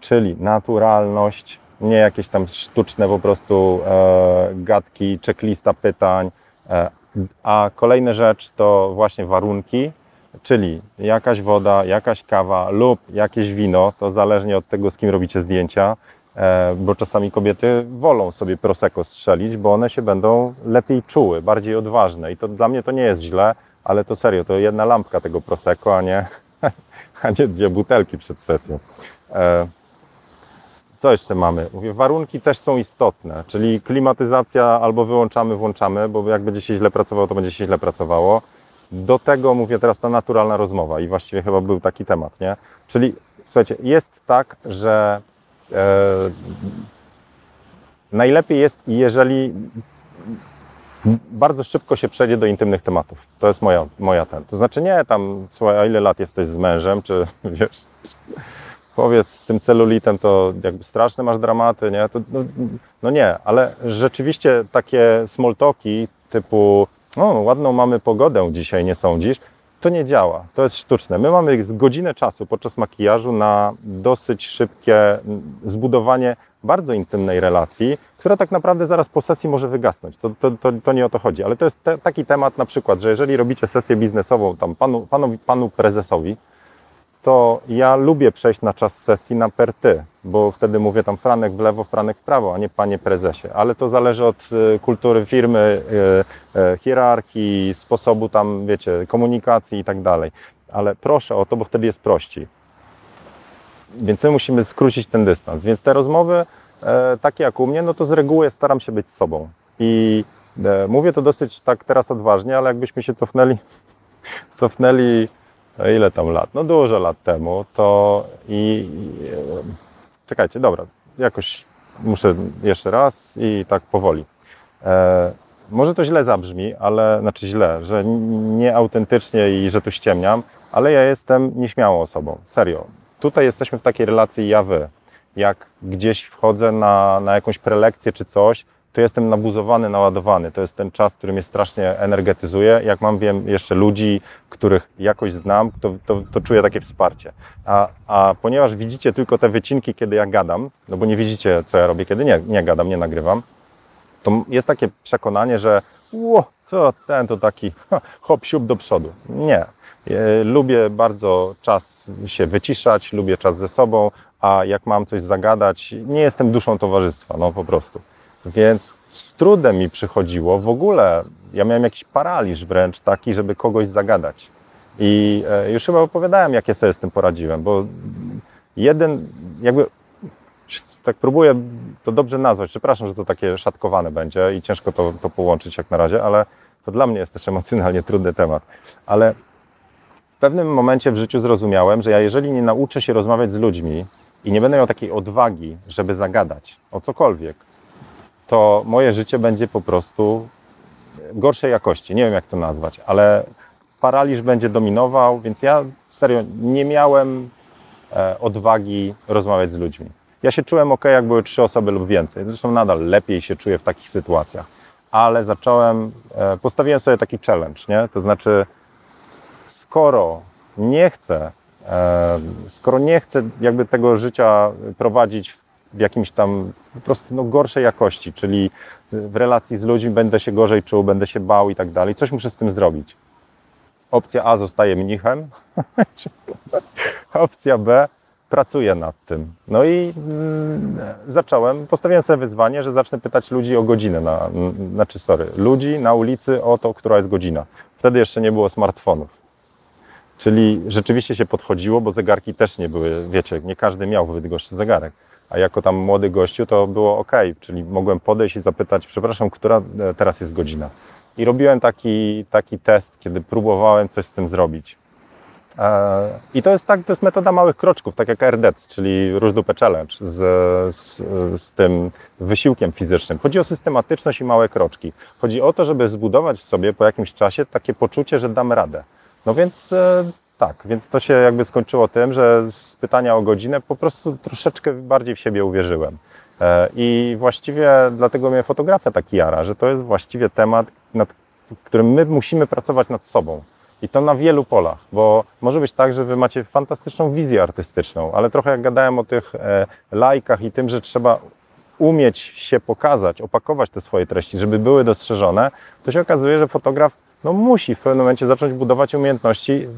czyli naturalność, nie jakieś tam sztuczne po prostu e, gadki, checklista pytań. E, a kolejna rzecz to właśnie warunki, czyli jakaś woda, jakaś kawa lub jakieś wino, to zależnie od tego, z kim robicie zdjęcia, e, bo czasami kobiety wolą sobie prosecco strzelić, bo one się będą lepiej czuły, bardziej odważne i to dla mnie to nie jest źle, ale to serio, to jedna lampka tego prosecco, a nie, (laughs) a nie dwie butelki przed sesją. E, co jeszcze mamy? Mówię, warunki też są istotne, czyli klimatyzacja albo wyłączamy, włączamy, bo jak będzie się źle pracowało, to będzie się źle pracowało. Do tego mówię teraz ta naturalna rozmowa i właściwie chyba był taki temat, nie? Czyli słuchajcie, jest tak, że e, najlepiej jest, jeżeli bardzo szybko się przejdzie do intymnych tematów. To jest moja, moja ten. To znaczy nie tam, słuchaj, a ile lat jesteś z mężem, czy (laughs) wiesz, powiedz, z tym celulitem to jakby straszne masz dramaty, nie? To, no, no, nie, ale rzeczywiście takie smoltoki typu no, ładną mamy pogodę dzisiaj, nie sądzisz? To nie działa, to jest sztuczne. My mamy godzinę czasu podczas makijażu na dosyć szybkie zbudowanie bardzo intymnej relacji, która tak naprawdę zaraz po sesji może wygasnąć. To, to, to, to nie o to chodzi, ale to jest te, taki temat na przykład, że jeżeli robicie sesję biznesową tam panu, panu, panu prezesowi, to ja lubię przejść na czas sesji na per ty, bo wtedy mówię tam Franek w lewo, Franek w prawo, a nie panie prezesie. Ale to zależy od y, kultury firmy, y, y, hierarchii, sposobu tam, wiecie, komunikacji i tak dalej. Ale proszę o to, bo wtedy jest prościej. Więc my musimy skrócić ten dystans. Więc te rozmowy e, takie jak u mnie, no to z reguły staram się być sobą. I e, mówię to dosyć tak teraz odważnie, ale jakbyśmy się cofnęli, (laughs) cofnęli ile tam lat? No dużo lat temu, to i, i e, czekajcie, dobra, jakoś muszę jeszcze raz i tak powoli. E, może to źle zabrzmi, ale znaczy źle, że nieautentycznie i że tu ściemniam, ale ja jestem nieśmiałą osobą, serio. Tutaj jesteśmy w takiej relacji ja-wy. Jak gdzieś wchodzę na, na jakąś prelekcję czy coś, to jestem nabuzowany, naładowany. To jest ten czas, który mnie strasznie energetyzuje. Jak mam, wiem, jeszcze ludzi, których jakoś znam, to, to, to czuję takie wsparcie. A, a ponieważ widzicie tylko te wycinki, kiedy ja gadam, no bo nie widzicie, co ja robię, kiedy nie, nie gadam, nie nagrywam, to jest takie przekonanie, że ło, co ten to taki hop siup do przodu. Nie. E, lubię bardzo czas się wyciszać, lubię czas ze sobą, a jak mam coś zagadać, nie jestem duszą towarzystwa, no po prostu. Więc z trudem mi przychodziło w ogóle, ja miałem jakiś paraliż wręcz taki, żeby kogoś zagadać. I e, już chyba opowiadałem, jak ja sobie z tym poradziłem, bo jeden, jakby tak próbuję to dobrze nazwać. Przepraszam, że to takie szatkowane będzie i ciężko to, to połączyć jak na razie, ale to dla mnie jest też emocjonalnie trudny temat. Ale w pewnym momencie w życiu zrozumiałem, że ja jeżeli nie nauczę się rozmawiać z ludźmi i nie będę miał takiej odwagi, żeby zagadać o cokolwiek, to moje życie będzie po prostu gorszej jakości. Nie wiem, jak to nazwać, ale paraliż będzie dominował, więc ja serio nie miałem e, odwagi rozmawiać z ludźmi. Ja się czułem ok, jak były trzy osoby lub więcej. Zresztą nadal lepiej się czuję w takich sytuacjach. Ale zacząłem, e, postawiłem sobie taki challenge, nie? To znaczy, skoro nie chcę, e, skoro nie chcę jakby tego życia prowadzić w jakimś tam po prostu no, gorszej jakości, czyli w relacji z ludźmi będę się gorzej czuł, będę się bał i tak dalej, coś muszę z tym zrobić. Opcja A zostaje mnichem, (laughs) opcja B pracuję nad tym. No i mm, zacząłem, postawiłem sobie wyzwanie, że zacznę pytać ludzi o godzinę, na, znaczy sorry, ludzi na ulicy o to, która jest godzina. Wtedy jeszcze nie było smartfonów. Czyli rzeczywiście się podchodziło, bo zegarki też nie były, wiecie, nie każdy miał w Bydgoszczy zegarek. A jako tam młody gościu to było ok, czyli mogłem podejść i zapytać, przepraszam, która e, teraz jest godzina. I robiłem taki, taki test, kiedy próbowałem coś z tym zrobić. E, I to jest tak, to jest metoda małych kroczków, tak jak RDEC, czyli Róż Dupę Challenge z, z, z, tym wysiłkiem fizycznym. Chodzi o systematyczność i małe kroczki. Chodzi o to, żeby zbudować w sobie po jakimś czasie takie poczucie, że dam radę. No więc e, tak, więc to się jakby skończyło tym, że z pytania o godzinę po prostu troszeczkę bardziej w siebie uwierzyłem. E, I właściwie dlatego mnie fotografia tak jara, że to jest właściwie temat, nad którym my musimy pracować nad sobą. I to na wielu polach, bo może być tak, że wy macie fantastyczną wizję artystyczną, ale trochę jak gadałem o tych e, lajkach i tym, że trzeba umieć się pokazać, opakować te swoje treści, żeby były dostrzeżone, to się okazuje, że fotograf no, musi w pewnym momencie zacząć budować umiejętności,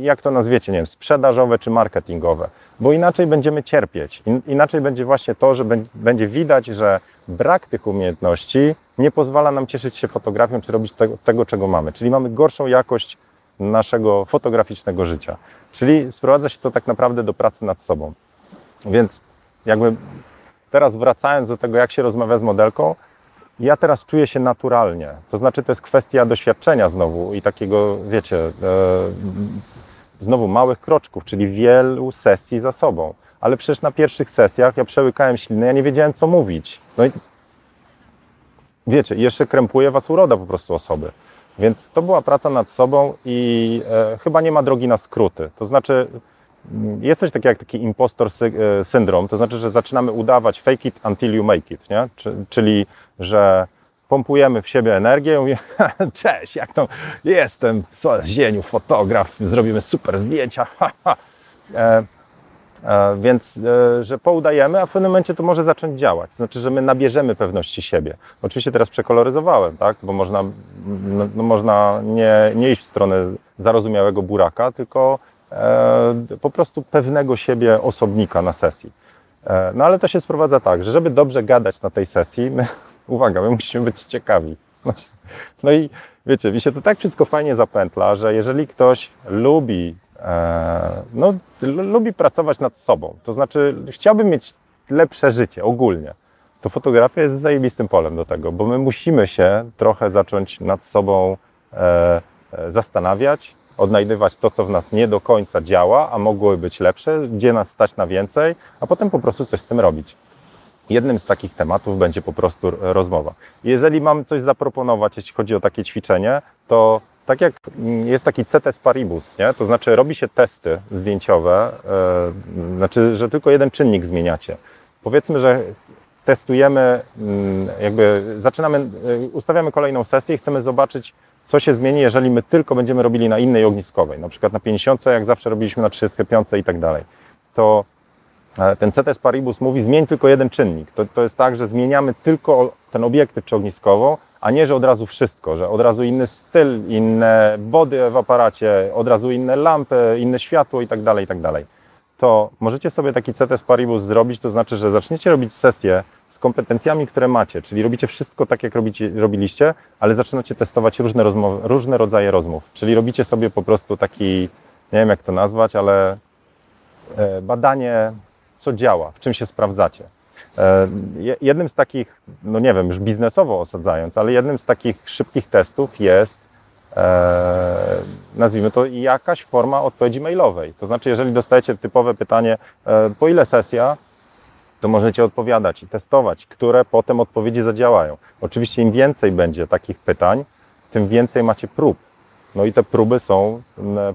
jak to nazwiecie, nie wiem, sprzedażowe czy marketingowe, bo inaczej będziemy cierpieć. Inaczej będzie właśnie to, że będzie widać, że brak tych umiejętności nie pozwala nam cieszyć się fotografią czy robić tego, tego, czego mamy. Czyli mamy gorszą jakość naszego fotograficznego życia. Czyli sprowadza się to tak naprawdę do pracy nad sobą. Więc jakby teraz wracając do tego, jak się rozmawia z modelką, ja teraz czuję się naturalnie. To znaczy, to jest kwestia doświadczenia znowu i takiego, wiecie, e, znowu małych kroczków, czyli wielu sesji za sobą. Ale przecież na pierwszych sesjach ja przełykałem ślinę, ja nie wiedziałem, co mówić. No i wiecie, jeszcze krępuje was uroda po prostu osoby. Więc to była praca nad sobą i e, chyba nie ma drogi na skróty. To znaczy, jest coś takiego jak taki impostor e, syndrom, to znaczy, że zaczynamy udawać fake it until you make it, nie? czyli, że pompujemy w siebie energię mówię, (laughs) cześć, jak to jestem, z zieniu, fotograf, zrobimy super zdjęcia. (laughs) E, E, więc, e, że poudajemy, a w pewnym momencie to może zacząć działać. To znaczy, że my nabierzemy pewności siebie. Oczywiście teraz przekoloryzowałem, tak? bo można, no, no można nie, nie iść w stronę zarozumiałego buraka, tylko po prostu pewnego siebie osobnika na sesji. E, no ale to się sprowadza tak, że żeby dobrze gadać na tej sesji, my, (laughs) uwaga, my musimy być ciekawi. No i wiecie, mi się to tak wszystko fajnie zapętla, że jeżeli ktoś lubi E, no, lubi pracować nad sobą. To znaczy, chciałbym mieć lepsze życie ogólnie, to fotografia jest zajebistym polem do tego, bo my musimy się trochę zacząć nad sobą e, e, zastanawiać, odnajdywać to, co w nas nie do końca działa, a mogłoby być lepsze, gdzie nas stać na więcej, a potem po prostu coś z tym robić. Jednym z takich tematów będzie po prostu rozmowa. Jeżeli mam coś zaproponować, jeśli chodzi o takie ćwiczenie, to tak jak jest taki CTS Paribus, nie? to znaczy robi się testy zdjęciowe, yy, znaczy, że tylko jeden czynnik zmieniacie. Powiedzmy, że testujemy, yy, jakby zaczynamy, yy, ustawiamy kolejną sesję i chcemy zobaczyć, co się zmieni, jeżeli my tylko będziemy robili na innej ogniskowej, na przykład na 50, jak zawsze robiliśmy na 35 i tak dalej. To e, ten CTS Paribus mówi, zmień tylko jeden czynnik. To, to jest tak, że zmieniamy tylko ten obiektyw czy ogniskową, a nie, że od razu wszystko, że od razu inny styl, inne body w aparacie, od razu inne lampy, inne światło i tak dalej, i tak dalej. To możecie sobie taki CTS Paribus zrobić, to znaczy, że zaczniecie robić sesję z kompetencjami, które macie, czyli robicie wszystko tak, jak robicie, robiliście, ale zaczynacie testować różne, rozmowy, różne rodzaje rozmów. Czyli robicie sobie po prostu taki, nie wiem jak to nazwać, ale e, badanie, co działa, w czym się sprawdzacie. E, jednym z takich, no nie wiem, już biznesowo osadzając, ale jednym z takich szybkich testów jest, e, nazwijmy to, jakaś forma odpowiedzi mailowej. To znaczy, jeżeli dostajecie typowe pytanie, e, po ile sesja, to możecie odpowiadać i testować, które potem odpowiedzi zadziałają. Oczywiście im więcej będzie takich pytań, tym więcej macie prób. No i te próby są,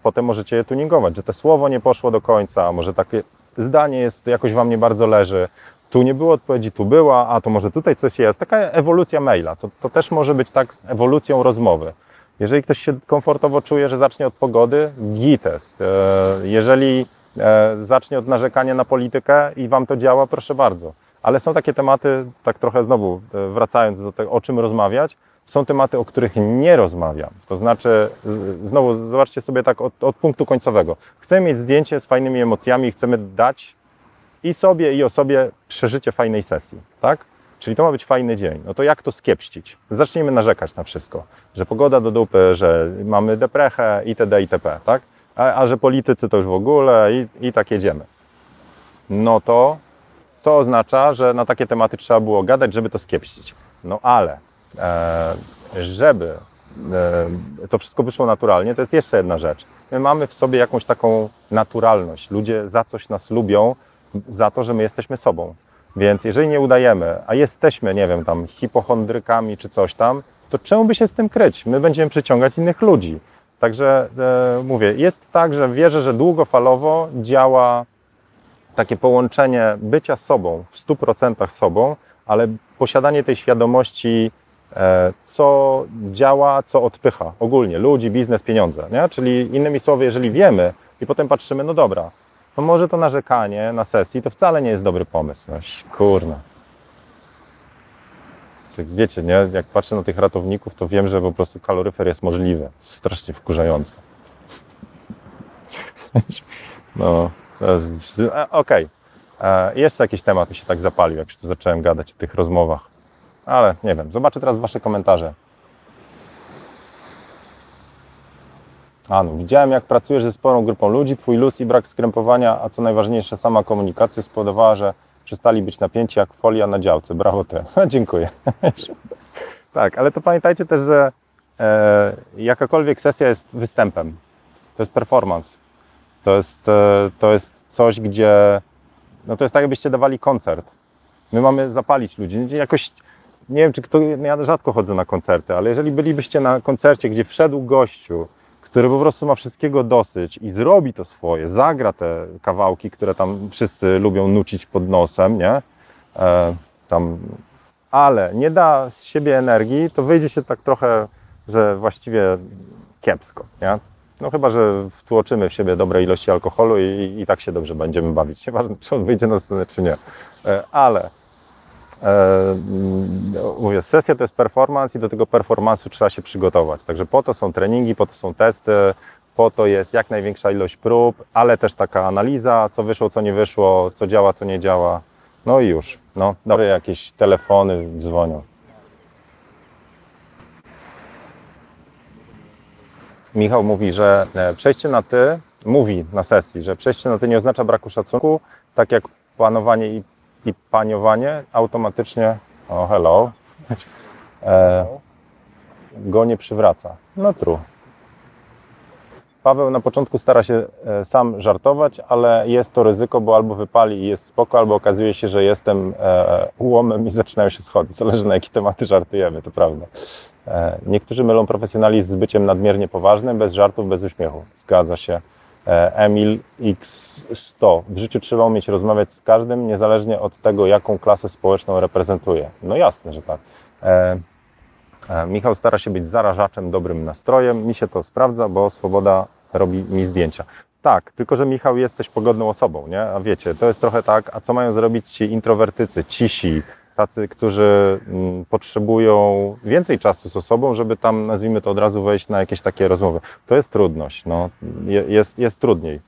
potem możecie je tuningować, że to słowo nie poszło do końca, może takie zdanie jest, jakoś Wam nie bardzo leży, tu nie było odpowiedzi, tu była, a to może tutaj coś jest. Taka ewolucja maila, to, to też może być tak z ewolucją rozmowy. Jeżeli ktoś się komfortowo czuje, że zacznie od pogody, gites. E, jeżeli e, zacznie od narzekania na politykę i Wam to działa, proszę bardzo. Ale są takie tematy, tak trochę znowu e, wracając do tego, o czym rozmawiać, są tematy, o których nie rozmawiam. To znaczy, znowu zobaczcie sobie tak od, od punktu końcowego. Chcemy mieć zdjęcie z fajnymi emocjami, chcemy dać i sobie, i osobie przeżycie fajnej sesji, tak? Czyli to ma być fajny dzień. No to jak to skiepścić? Zacznijmy narzekać na wszystko. Że pogoda do dupy, że mamy deprechę itd. itp., tak? A, a że politycy to już w ogóle i, i tak jedziemy. No to to oznacza, że na takie tematy trzeba było gadać, żeby to skiepścić. No ale e, żeby e, to wszystko wyszło naturalnie, to jest jeszcze jedna rzecz. My mamy w sobie jakąś taką naturalność. Ludzie za coś nas lubią, za to, że my jesteśmy sobą. Więc jeżeli nie udajemy, a jesteśmy, nie wiem, tam hipochondrykami czy coś tam, to czemu by się z tym kryć? My będziemy przyciągać innych ludzi. Także e, mówię, jest tak, że wierzę, że długofalowo działa takie połączenie bycia sobą, w 100% sobą, ale posiadanie tej świadomości, e, co działa, co odpycha ogólnie ludzi, biznes, pieniądze. Nie? Czyli innymi słowy, jeżeli wiemy i potem patrzymy, no dobra, to może to narzekanie na sesji to wcale nie jest dobry pomysł. No, kurna. Wiecie, nie? Jak patrzę na tych ratowników, to wiem, że po prostu kaloryfer jest możliwy. Strasznie wkurzające. (laughs) No, okej. Okay. E, jeszcze jakiś temat mi się tak zapalił, jak już tu zacząłem gadać o tych rozmowach. Ale nie wiem, zobaczę teraz Wasze komentarze. A no, widziałem jak pracujesz ze sporą grupą ludzi, twój luz i brak skrępowania, a co najważniejsze sama komunikacja spowodowała, że przestali być napięci jak folia na działce. Brawo ty. (laughs) Dziękuję. (laughs) tak, ale to pamiętajcie też, że e, jakakolwiek sesja jest występem. To jest performance. To jest, e, to jest coś, gdzie no to jest tak, jakbyście dawali koncert. My mamy zapalić ludzi. Jakoś nie wiem, czy kto, ja rzadko chodzę na koncerty, ale jeżeli bylibyście na koncercie, gdzie wszedł gościu, który po prostu ma wszystkiego dosyć i zrobi to swoje, zagra te kawałki, które tam wszyscy lubią nucić pod nosem, nie? E, tam, ale nie da z siebie energii, to wyjdzie się tak trochę, że właściwie kiepsko, nie? No chyba, że wtłoczymy w siebie dobre ilości alkoholu i, i tak się dobrze będziemy bawić. Nieważne, czy on wyjdzie na scenę, czy nie. E, ale mówię, sesja to jest performance i do tego performance'u trzeba się przygotować. Także po to są treningi, po to są testy, po to jest jak największa ilość prób, ale też taka analiza, co wyszło, co nie wyszło, co działa, co nie działa. No i już. No, dobre jakieś telefony dzwonią. Michał mówi, że e, przejście na ty, mówi na sesji, że przejście na ty nie oznacza braku szacunku, tak jak planowanie i i paniowanie automatycznie, o hello, e, go nie przywraca. No true. Paweł na początku stara się e, sam żartować, ale jest to ryzyko, bo albo wypali i jest spoko, albo okazuje się, że jestem e, ułomem i zaczynają się schody. Zależy na jakie tematy żartujemy, to prawda. E, niektórzy mylą profesjonalizm z byciem nadmiernie poważnym, bez żartów, bez uśmiechu. Zgadza się. Emil X100. W życiu trzeba umieć rozmawiać z każdym, niezależnie od tego, jaką klasę społeczną reprezentuje. No jasne, że tak. Michał stara się być zarażaczem dobrym nastrojem. Mi się to sprawdza, bo swoboda robi mi zdjęcia. Tak, tylko że Michał jesteś pogodną osobą, nie? A wiecie, to jest trochę tak, a co mają zrobić ci introwertycy, cisi, tacy, którzy mm, potrzebują więcej czasu z osobą, żeby tam, nazwijmy to od razu, wejść na jakieś takie rozmowy. To jest trudność, no, jest, jest trudniej.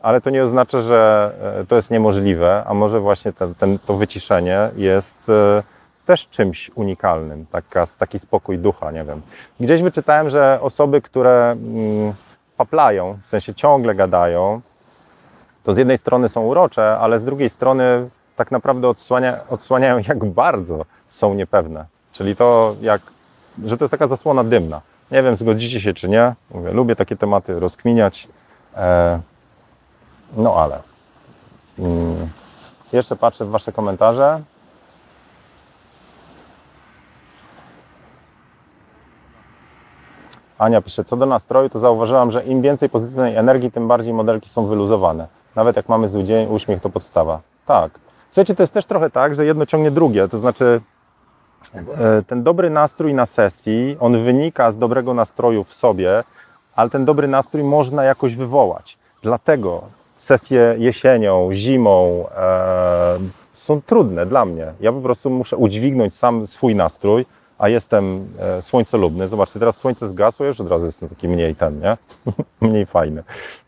Ale to nie oznacza, że e, to jest niemożliwe, a może właśnie ten, ten, to wyciszenie jest e, też czymś unikalnym, taka, taki spokój ducha, nie wiem. Gdzieś wyczytałem, że osoby, które mm, paplają, w sensie ciągle gadają, to z jednej strony są urocze, ale z drugiej strony tak naprawdę odsłania, odsłaniają, (laughs) jak bardzo są niepewne. Czyli to, jak, że to jest taka zasłona dymna. Nie wiem, zgodzicie się czy nie. Mówię, lubię takie tematy rozkminiać. E, no ale. Mm, jeszcze patrzę w Wasze komentarze. Ania pisze, co do nastroju, to zauważyłam, że im więcej pozytywnej energii, tym bardziej modelki są wyluzowane. Nawet jak mamy zły dzień, uśmiech to podstawa. Tak. Słuchajcie, to jest też trochę tak, że jedno ciągnie drugie. To znaczy, e, ten dobry nastrój na sesji, on wynika z dobrego nastroju w sobie, ale ten dobry nastrój można jakoś wywołać. Dlatego sesje jesienią, zimą e, są trudne dla mnie. Ja po prostu muszę udźwignąć sam swój nastrój, a jestem e, słońcelubny. Zobaczcie, teraz słońce zgasło, już od razu jestem taki mniej ten, nie? (laughs) mniej fajny.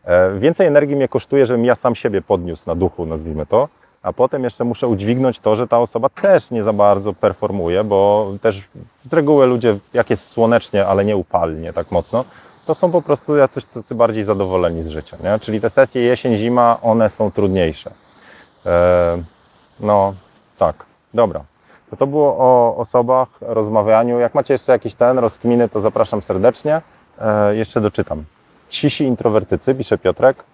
E, więcej energii mnie kosztuje, żebym ja sam siebie podniósł na duchu, nazwijmy to, a potem jeszcze muszę udźwignąć to, że ta osoba też nie za bardzo performuje, bo też z reguły ludzie, jak jest słonecznie, ale nie upalnie tak mocno, to są po prostu jacyś tacy bardziej zadowoleni z życia, nie? Czyli te sesje jesień-zima, one są trudniejsze. E, no, tak, dobra. To to było o osobach, rozmawianiu. Jak macie jeszcze jakiś ten rozkminy, to zapraszam serdecznie. E, jeszcze doczytam. Cisi introwertycy, pisze Piotrek,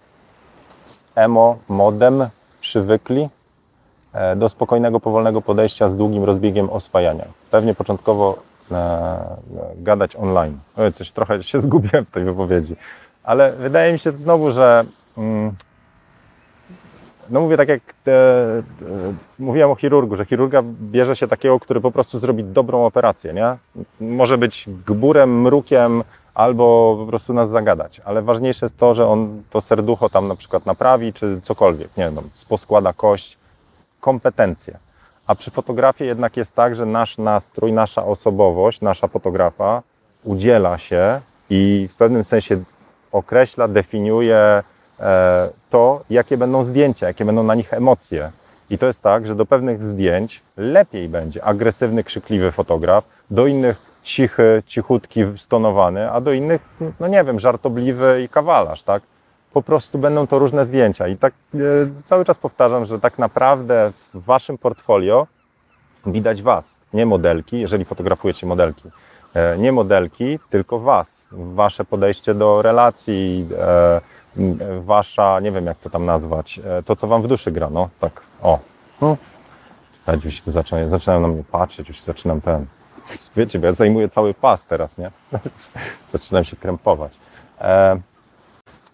z emo modem przywykli do spokojnego, powolnego podejścia z długim rozbiegiem oswajania. Pewnie początkowo e, gadać online. Oj, coś trochę się (laughs) zgubiłem w tej wypowiedzi. Ale wydaje mi się znowu, że mm, no mówię tak jak te, te, mówiłem o chirurgu, że chirurga bierze się takiego, który po prostu zrobi dobrą operację, nie? Może być gburem, mrukiem albo po prostu nas zagadać, ale ważniejsze jest to, że on to serducho tam na przykład naprawi, czy cokolwiek, nie wiem, poskłada kość, kompetencje. A przy fotografii jednak jest tak, że nasz nastrój, nasza osobowość, nasza fotografa udziela się i w pewnym sensie określa, definiuje, E, to, jakie będą zdjęcia, jakie będą na nich emocje. I to jest tak, że do pewnych zdjęć lepiej będzie agresywny, krzykliwy fotograf, do innych cichy, cichutki, stonowany, a do innych, no nie wiem, żartobliwy i kawalarz, tak? Po prostu będą to różne zdjęcia. I tak e, cały czas powtarzam, że tak naprawdę w waszym portfolio widać was, nie modelki, jeżeli fotografujecie modelki. E, nie modelki, tylko was, wasze podejście do relacji, e, wasza, nie wiem jak to tam nazwać, e, to co wam w duszy gra, no tak, o. No. Już tu zaczynają, zaczynają na mnie patrzeć, już zaczynam ten, wiecie, bo ja zajmuję cały pas teraz, nie? (laughs) zaczynam się krępować. E,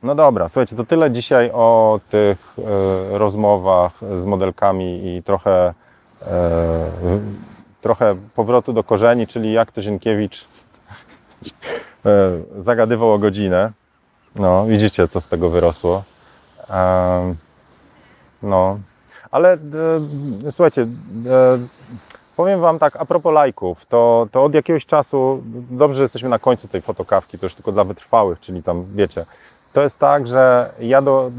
no dobra, słuchajcie, to tyle dzisiaj o tych e, rozmowach z modelkami i trochę, e, trochę powrotu do korzeni, czyli jak to Zienkiewicz e, zagadywał o godzinę. No, widzicie, co z tego wyrosło. no, ale słuchajcie, powiem Wam tak, a propos lajków, to, to od jakiegoś czasu, dobrze, że jesteśmy na końcu tej fotokawki, to już tylko dla wytrwałych, czyli tam, wiecie, to jest tak, że ja do,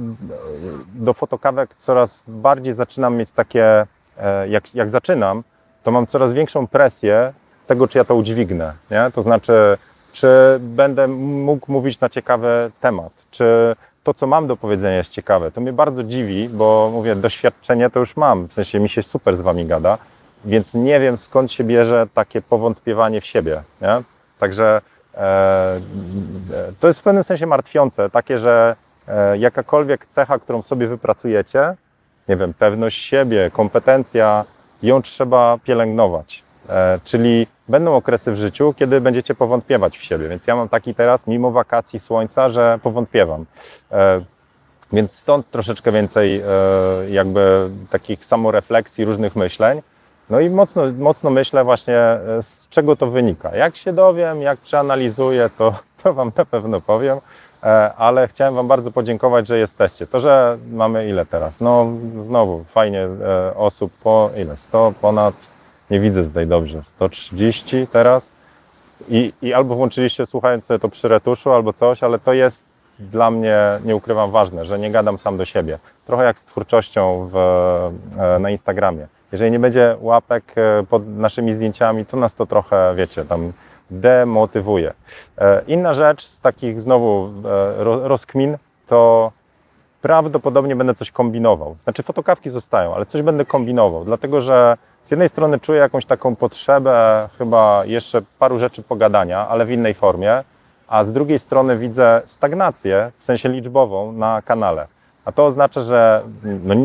do fotokawek coraz bardziej zaczynam mieć takie, e, jak, jak zaczynam, to mam coraz większą presję tego, czy ja to udźwignę, nie? To znaczy, czy będę mógł mówić na ciekawy temat, czy to, co mam do powiedzenia, jest ciekawe. To mnie bardzo dziwi, bo mówię, doświadczenie to już mam, w sensie mi się super z wami gada, więc nie wiem skąd się bierze takie powątpiewanie w siebie. Nie? Także to jest w pewnym sensie martwiące, takie, że e, jakakolwiek cecha, którą sobie wypracujecie, nie wiem, pewność siebie, kompetencja, ją trzeba pielęgnować. E, czyli będą okresy w życiu, kiedy będziecie powątpiewać w siebie. Więc ja mam taki teraz, mimo wakacji słońca, że powątpiewam. E, więc stąd troszeczkę więcej e, jakby takich samorefleksji, różnych myśleń. No i mocno, mocno myślę właśnie, z czego to wynika. Jak się dowiem, jak przeanalizuję, to, (laughs) to Wam na pewno powiem, ale chciałem Wam bardzo podziękować, że jesteście. To, że mamy ile teraz? No znowu, fajnie osób po ile? 100 ponad nie widzę tutaj dobrze, 130 teraz i, i albo włączyliście słuchając sobie to przy retuszu albo coś, ale to jest dla mnie, nie ukrywam, ważne, że nie gadam sam do siebie. Trochę jak z twórczością w, e, na Instagramie. Jeżeli nie będzie łapek e, pod naszymi zdjęciami, to nas to trochę, wiecie, tam demotywuje. E, inna rzecz z takich znowu rozkmin to prawdopodobnie będę coś kombinował. Znaczy fotokawki zostają, ale coś będę kombinował, dlatego że z jednej strony czuję jakąś taką potrzebę chyba jeszcze paru rzeczy pogadania, ale w innej formie, a z drugiej strony widzę stagnację, w sensie liczbową, na kanale. A to oznacza, że no,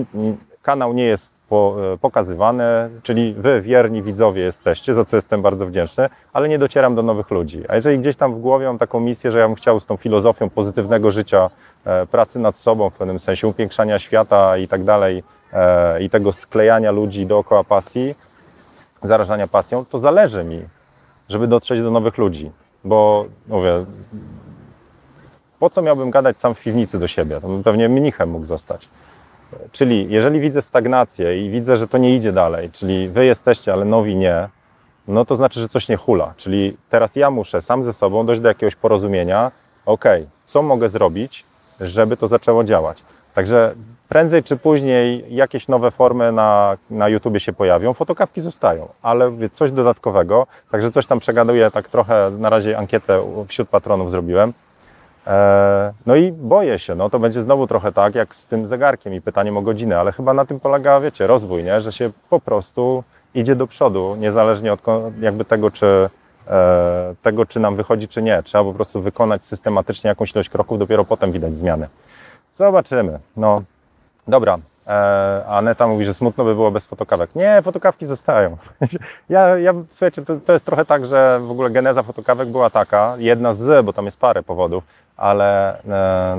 kanał nie jest po, e, pokazywany, czyli wy, wierni widzowie jesteście, za co jestem bardzo wdzięczny, ale nie docieram do nowych ludzi. A jeżeli gdzieś tam w głowie mam taką misję, że ja bym chciał z tą filozofią pozytywnego życia, e, pracy nad sobą w pewnym sensie, upiększania świata i tak dalej, e, i tego sklejania ludzi dookoła pasji, zarażania pasją, to zależy mi, żeby dotrzeć do nowych ludzi. Bo mówię, po co miałbym gadać sam w piwnicy do siebie? To bym pewnie mnichem mógł zostać. Czyli jeżeli widzę stagnację i widzę, że to nie idzie dalej, czyli wy jesteście, ale nowi nie, no to znaczy, że coś nie hula. Czyli teraz ja muszę sam ze sobą dojść do jakiegoś porozumienia, ok, co mogę zrobić, żeby to zaczęło działać. Także prędzej czy później jakieś nowe formy na, na YouTubie się pojawią, fotokawki zostają, ale coś dodatkowego, także coś tam przegaduję, tak trochę na razie ankietę wśród patronów zrobiłem, no i boję się, no to będzie znowu trochę tak jak z tym zegarkiem i pytaniem o godzinę, ale chyba na tym polega, wiecie, rozwój, nie? że się po prostu idzie do przodu, niezależnie od jakby tego, czy e, tego, czy nam wychodzi, czy nie. Trzeba po prostu wykonać systematycznie jakąś ilość kroków, dopiero potem widać zmiany. Zobaczymy. No, dobra. E, Aneta mówi, że smutno by było bez fotokawek. Nie, fotokawki zostają. (laughs) Ja, ja słuchajcie, to, to jest trochę tak, że w ogóle geneza fotokawek była taka, jedna z, bo tam jest parę powodów, ale e,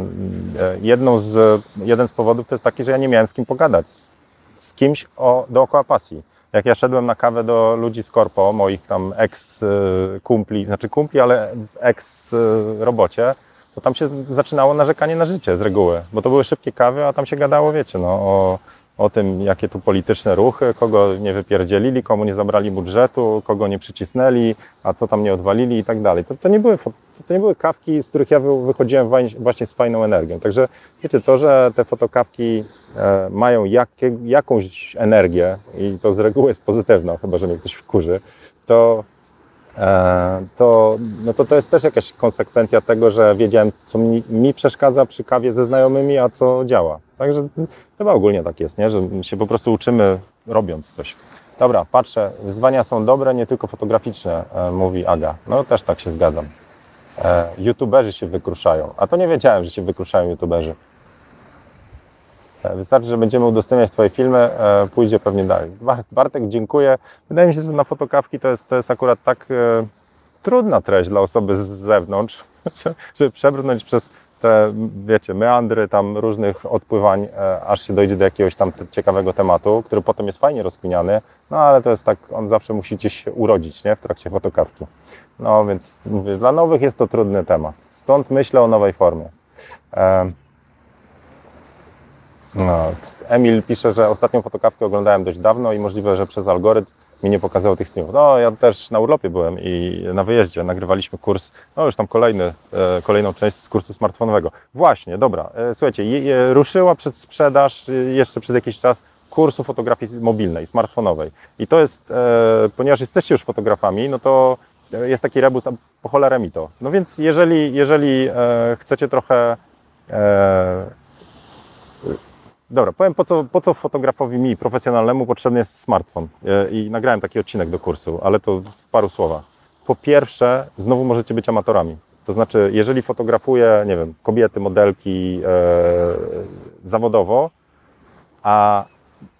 e, jedną z, jeden z powodów to jest taki, że ja nie miałem z kim pogadać, z, z kimś o, dookoła pasji. Jak ja szedłem na kawę do ludzi z korpo, moich tam ex-kumpli, znaczy kumpli, ale w ex-robocie, to tam się zaczynało narzekanie na życie z reguły, bo to były szybkie kawy, a tam się gadało, wiecie, no, o, o tym, jakie tu polityczne ruchy, kogo nie wypierdzielili, komu nie zabrali budżetu, kogo nie przycisnęli, a co tam nie odwalili i tak dalej. To, to, nie, były, to nie były kawki, z których ja wychodziłem właśnie z fajną energią. Także wiecie, to, że te fotokawki e, mają jakie, jakąś energię i to z reguły jest pozytywna, chyba że mnie ktoś wkurzy, to to, no to to jest też jakaś konsekwencja tego, że wiedziałem, co mi, mi, przeszkadza przy kawie ze znajomymi, a co działa. Także chyba ogólnie tak jest, nie? że się po prostu uczymy robiąc coś. Dobra, patrzę, wyzwania są dobre, nie tylko fotograficzne, e, mówi Aga. No też tak się zgadzam. E, YouTuberzy się wykruszają, a to nie wiedziałem, że się wykruszają YouTuberzy. E, wystarczy, że będziemy udostępniać Twoje filmy, e, pójdzie pewnie dalej. Bartek, dziękuję. Wydaje mi się, że na fotokawki to jest, to jest akurat tak e, trudna treść dla osoby z zewnątrz, (laughs) żeby przebrnąć przez te, wiecie, meandry tam różnych odpływań, aż się dojdzie do jakiegoś tam ciekawego tematu, który potem jest fajnie rozkminiany, no ale to jest tak, on zawsze musi gdzieś się urodzić, nie, w trakcie fotokawki. No więc mówię, dla nowych jest to trudny temat. Stąd myślę o nowej formie. No, Emil pisze, że ostatnią fotokawkę oglądałem dość dawno i możliwe, że przez algorytm mi nie pokazało tych streamów. No, ja też na urlopie byłem i na wyjeździe nagrywaliśmy kurs, no już tam kolejny, e, kolejną część z kursu smartfonowego. Właśnie, dobra, e, słuchajcie, ruszyła przed sprzedaż e, jeszcze przez jakiś czas kursu fotografii mobilnej, smartfonowej. I to jest, ponieważ jesteście już fotografami, no to jest taki rebus, a po cholerę mi to. No więc jeżeli, jeżeli chcecie trochę Dobra, powiem po co, po co fotografowi mi, profesjonalnemu, potrzebny jest smartfon. E, I nagrałem taki odcinek do kursu, ale to w paru słowach. Po pierwsze, znowu możecie być amatorami. To znaczy, jeżeli fotografuję, nie wiem, kobiety, modelki e, zawodowo, a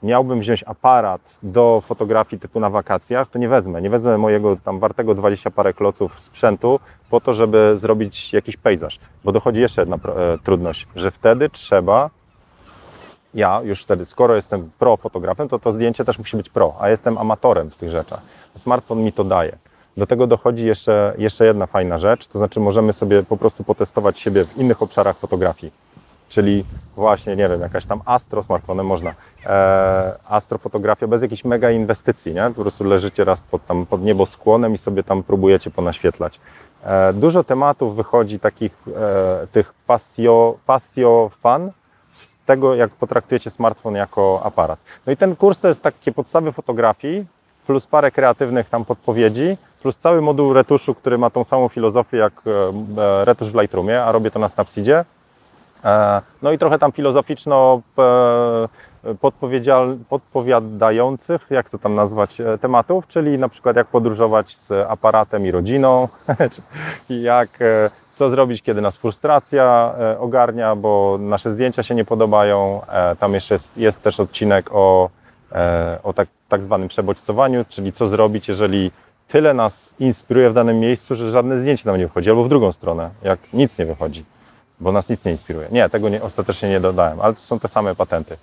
miałbym wziąć aparat do fotografii typu na wakacjach, to nie wezmę. Nie wezmę mojego tam wartego 20 parę kloców sprzętu po to, żeby zrobić jakiś pejzaż. Bo dochodzi jeszcze jedna e, trudność, że wtedy trzeba ja już wtedy, skoro jestem pro fotografem, to to zdjęcie też musi być pro, a jestem amatorem w tych rzeczach. Smartfon mi to daje. Do tego dochodzi jeszcze, jeszcze jedna fajna rzecz, to znaczy możemy sobie po prostu potestować siebie w innych obszarach fotografii. Czyli właśnie, nie wiem, jakaś tam astro smartfonem można. E, astrofotografia bez jakiejś mega inwestycji, nie? Po prostu leżycie raz pod, tam, pod nieboskłonem i sobie tam próbujecie ponaświetlać. E, dużo tematów wychodzi takich e, tych pasjo, pasjo fan, z tego, jak potraktujecie smartfon jako aparat. No i ten kurs to jest takie podstawy fotografii, plus parę kreatywnych tam podpowiedzi, plus cały moduł retuszu, który ma tą samą filozofię jak e, retusz w Lightroomie, a robię to na Snapseedzie. E, no i trochę tam filozoficzno e, podpowiadających, jak to tam nazwać, tematów, czyli na przykład jak podróżować z aparatem i rodziną, (laughs) jak co zrobić, kiedy nas frustracja e, ogarnia, bo nasze zdjęcia się nie podobają. E, tam jeszcze jest, jest też odcinek o, e, o tak, tak zwanym przebodźcowaniu, czyli co zrobić, jeżeli tyle nas inspiruje w danym miejscu, że żadne zdjęcie nam nie wychodzi, albo w drugą stronę, jak nic nie wychodzi, bo nas nic nie inspiruje. Nie, tego nie, ostatecznie nie dodałem, ale to są te same patenty.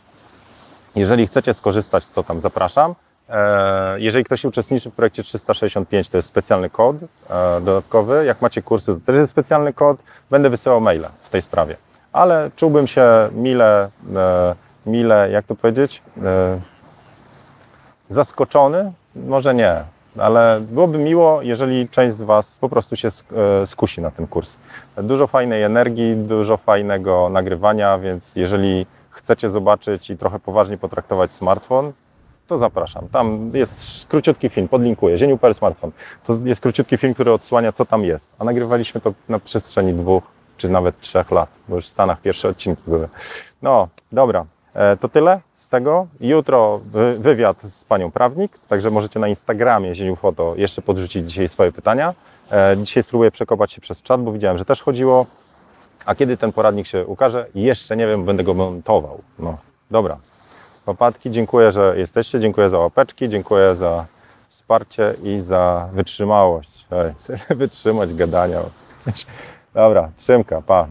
Jeżeli chcecie skorzystać, to tam zapraszam. E, jeżeli ktoś uczestniczy w projekcie 365, to jest specjalny kod e, dodatkowy. Jak macie kursy, to też jest specjalny kod. Będę wysyłał maile w tej sprawie. Ale czułbym się mile, e, mile jak to powiedzieć, zaskoczony? Może nie, ale byłoby miło, jeżeli część z Was po prostu się skusi na ten kurs. Dużo fajnej energii, dużo fajnego nagrywania, więc jeżeli chcecie zobaczyć i trochę poważniej potraktować smartfon, to zapraszam. Tam jest króciutki film, podlinkuję, Zieniu.pl smartfon. To jest króciutki film, który odsłania, co tam jest. A nagrywaliśmy to na przestrzeni dwóch, czy nawet trzech lat, bo już w Stanach pierwsze odcinki były. No, dobra. E, to tyle z tego. Jutro wywiad z panią prawnik, także możecie na Instagramie Zieniu Foto jeszcze podrzucić dzisiaj swoje pytania. E, dzisiaj spróbuję przekopać się przez czat, bo widziałem, że też chodziło. A kiedy ten poradnik się ukaże? Jeszcze nie wiem, będę go montował. No, dobra. Łopatki, dziękuję, że jesteście, dziękuję za łapeczki, dziękuję za wsparcie i za wytrzymałość. Ej, (laughs) wytrzymać gadania. Dobra, trzymka, pa.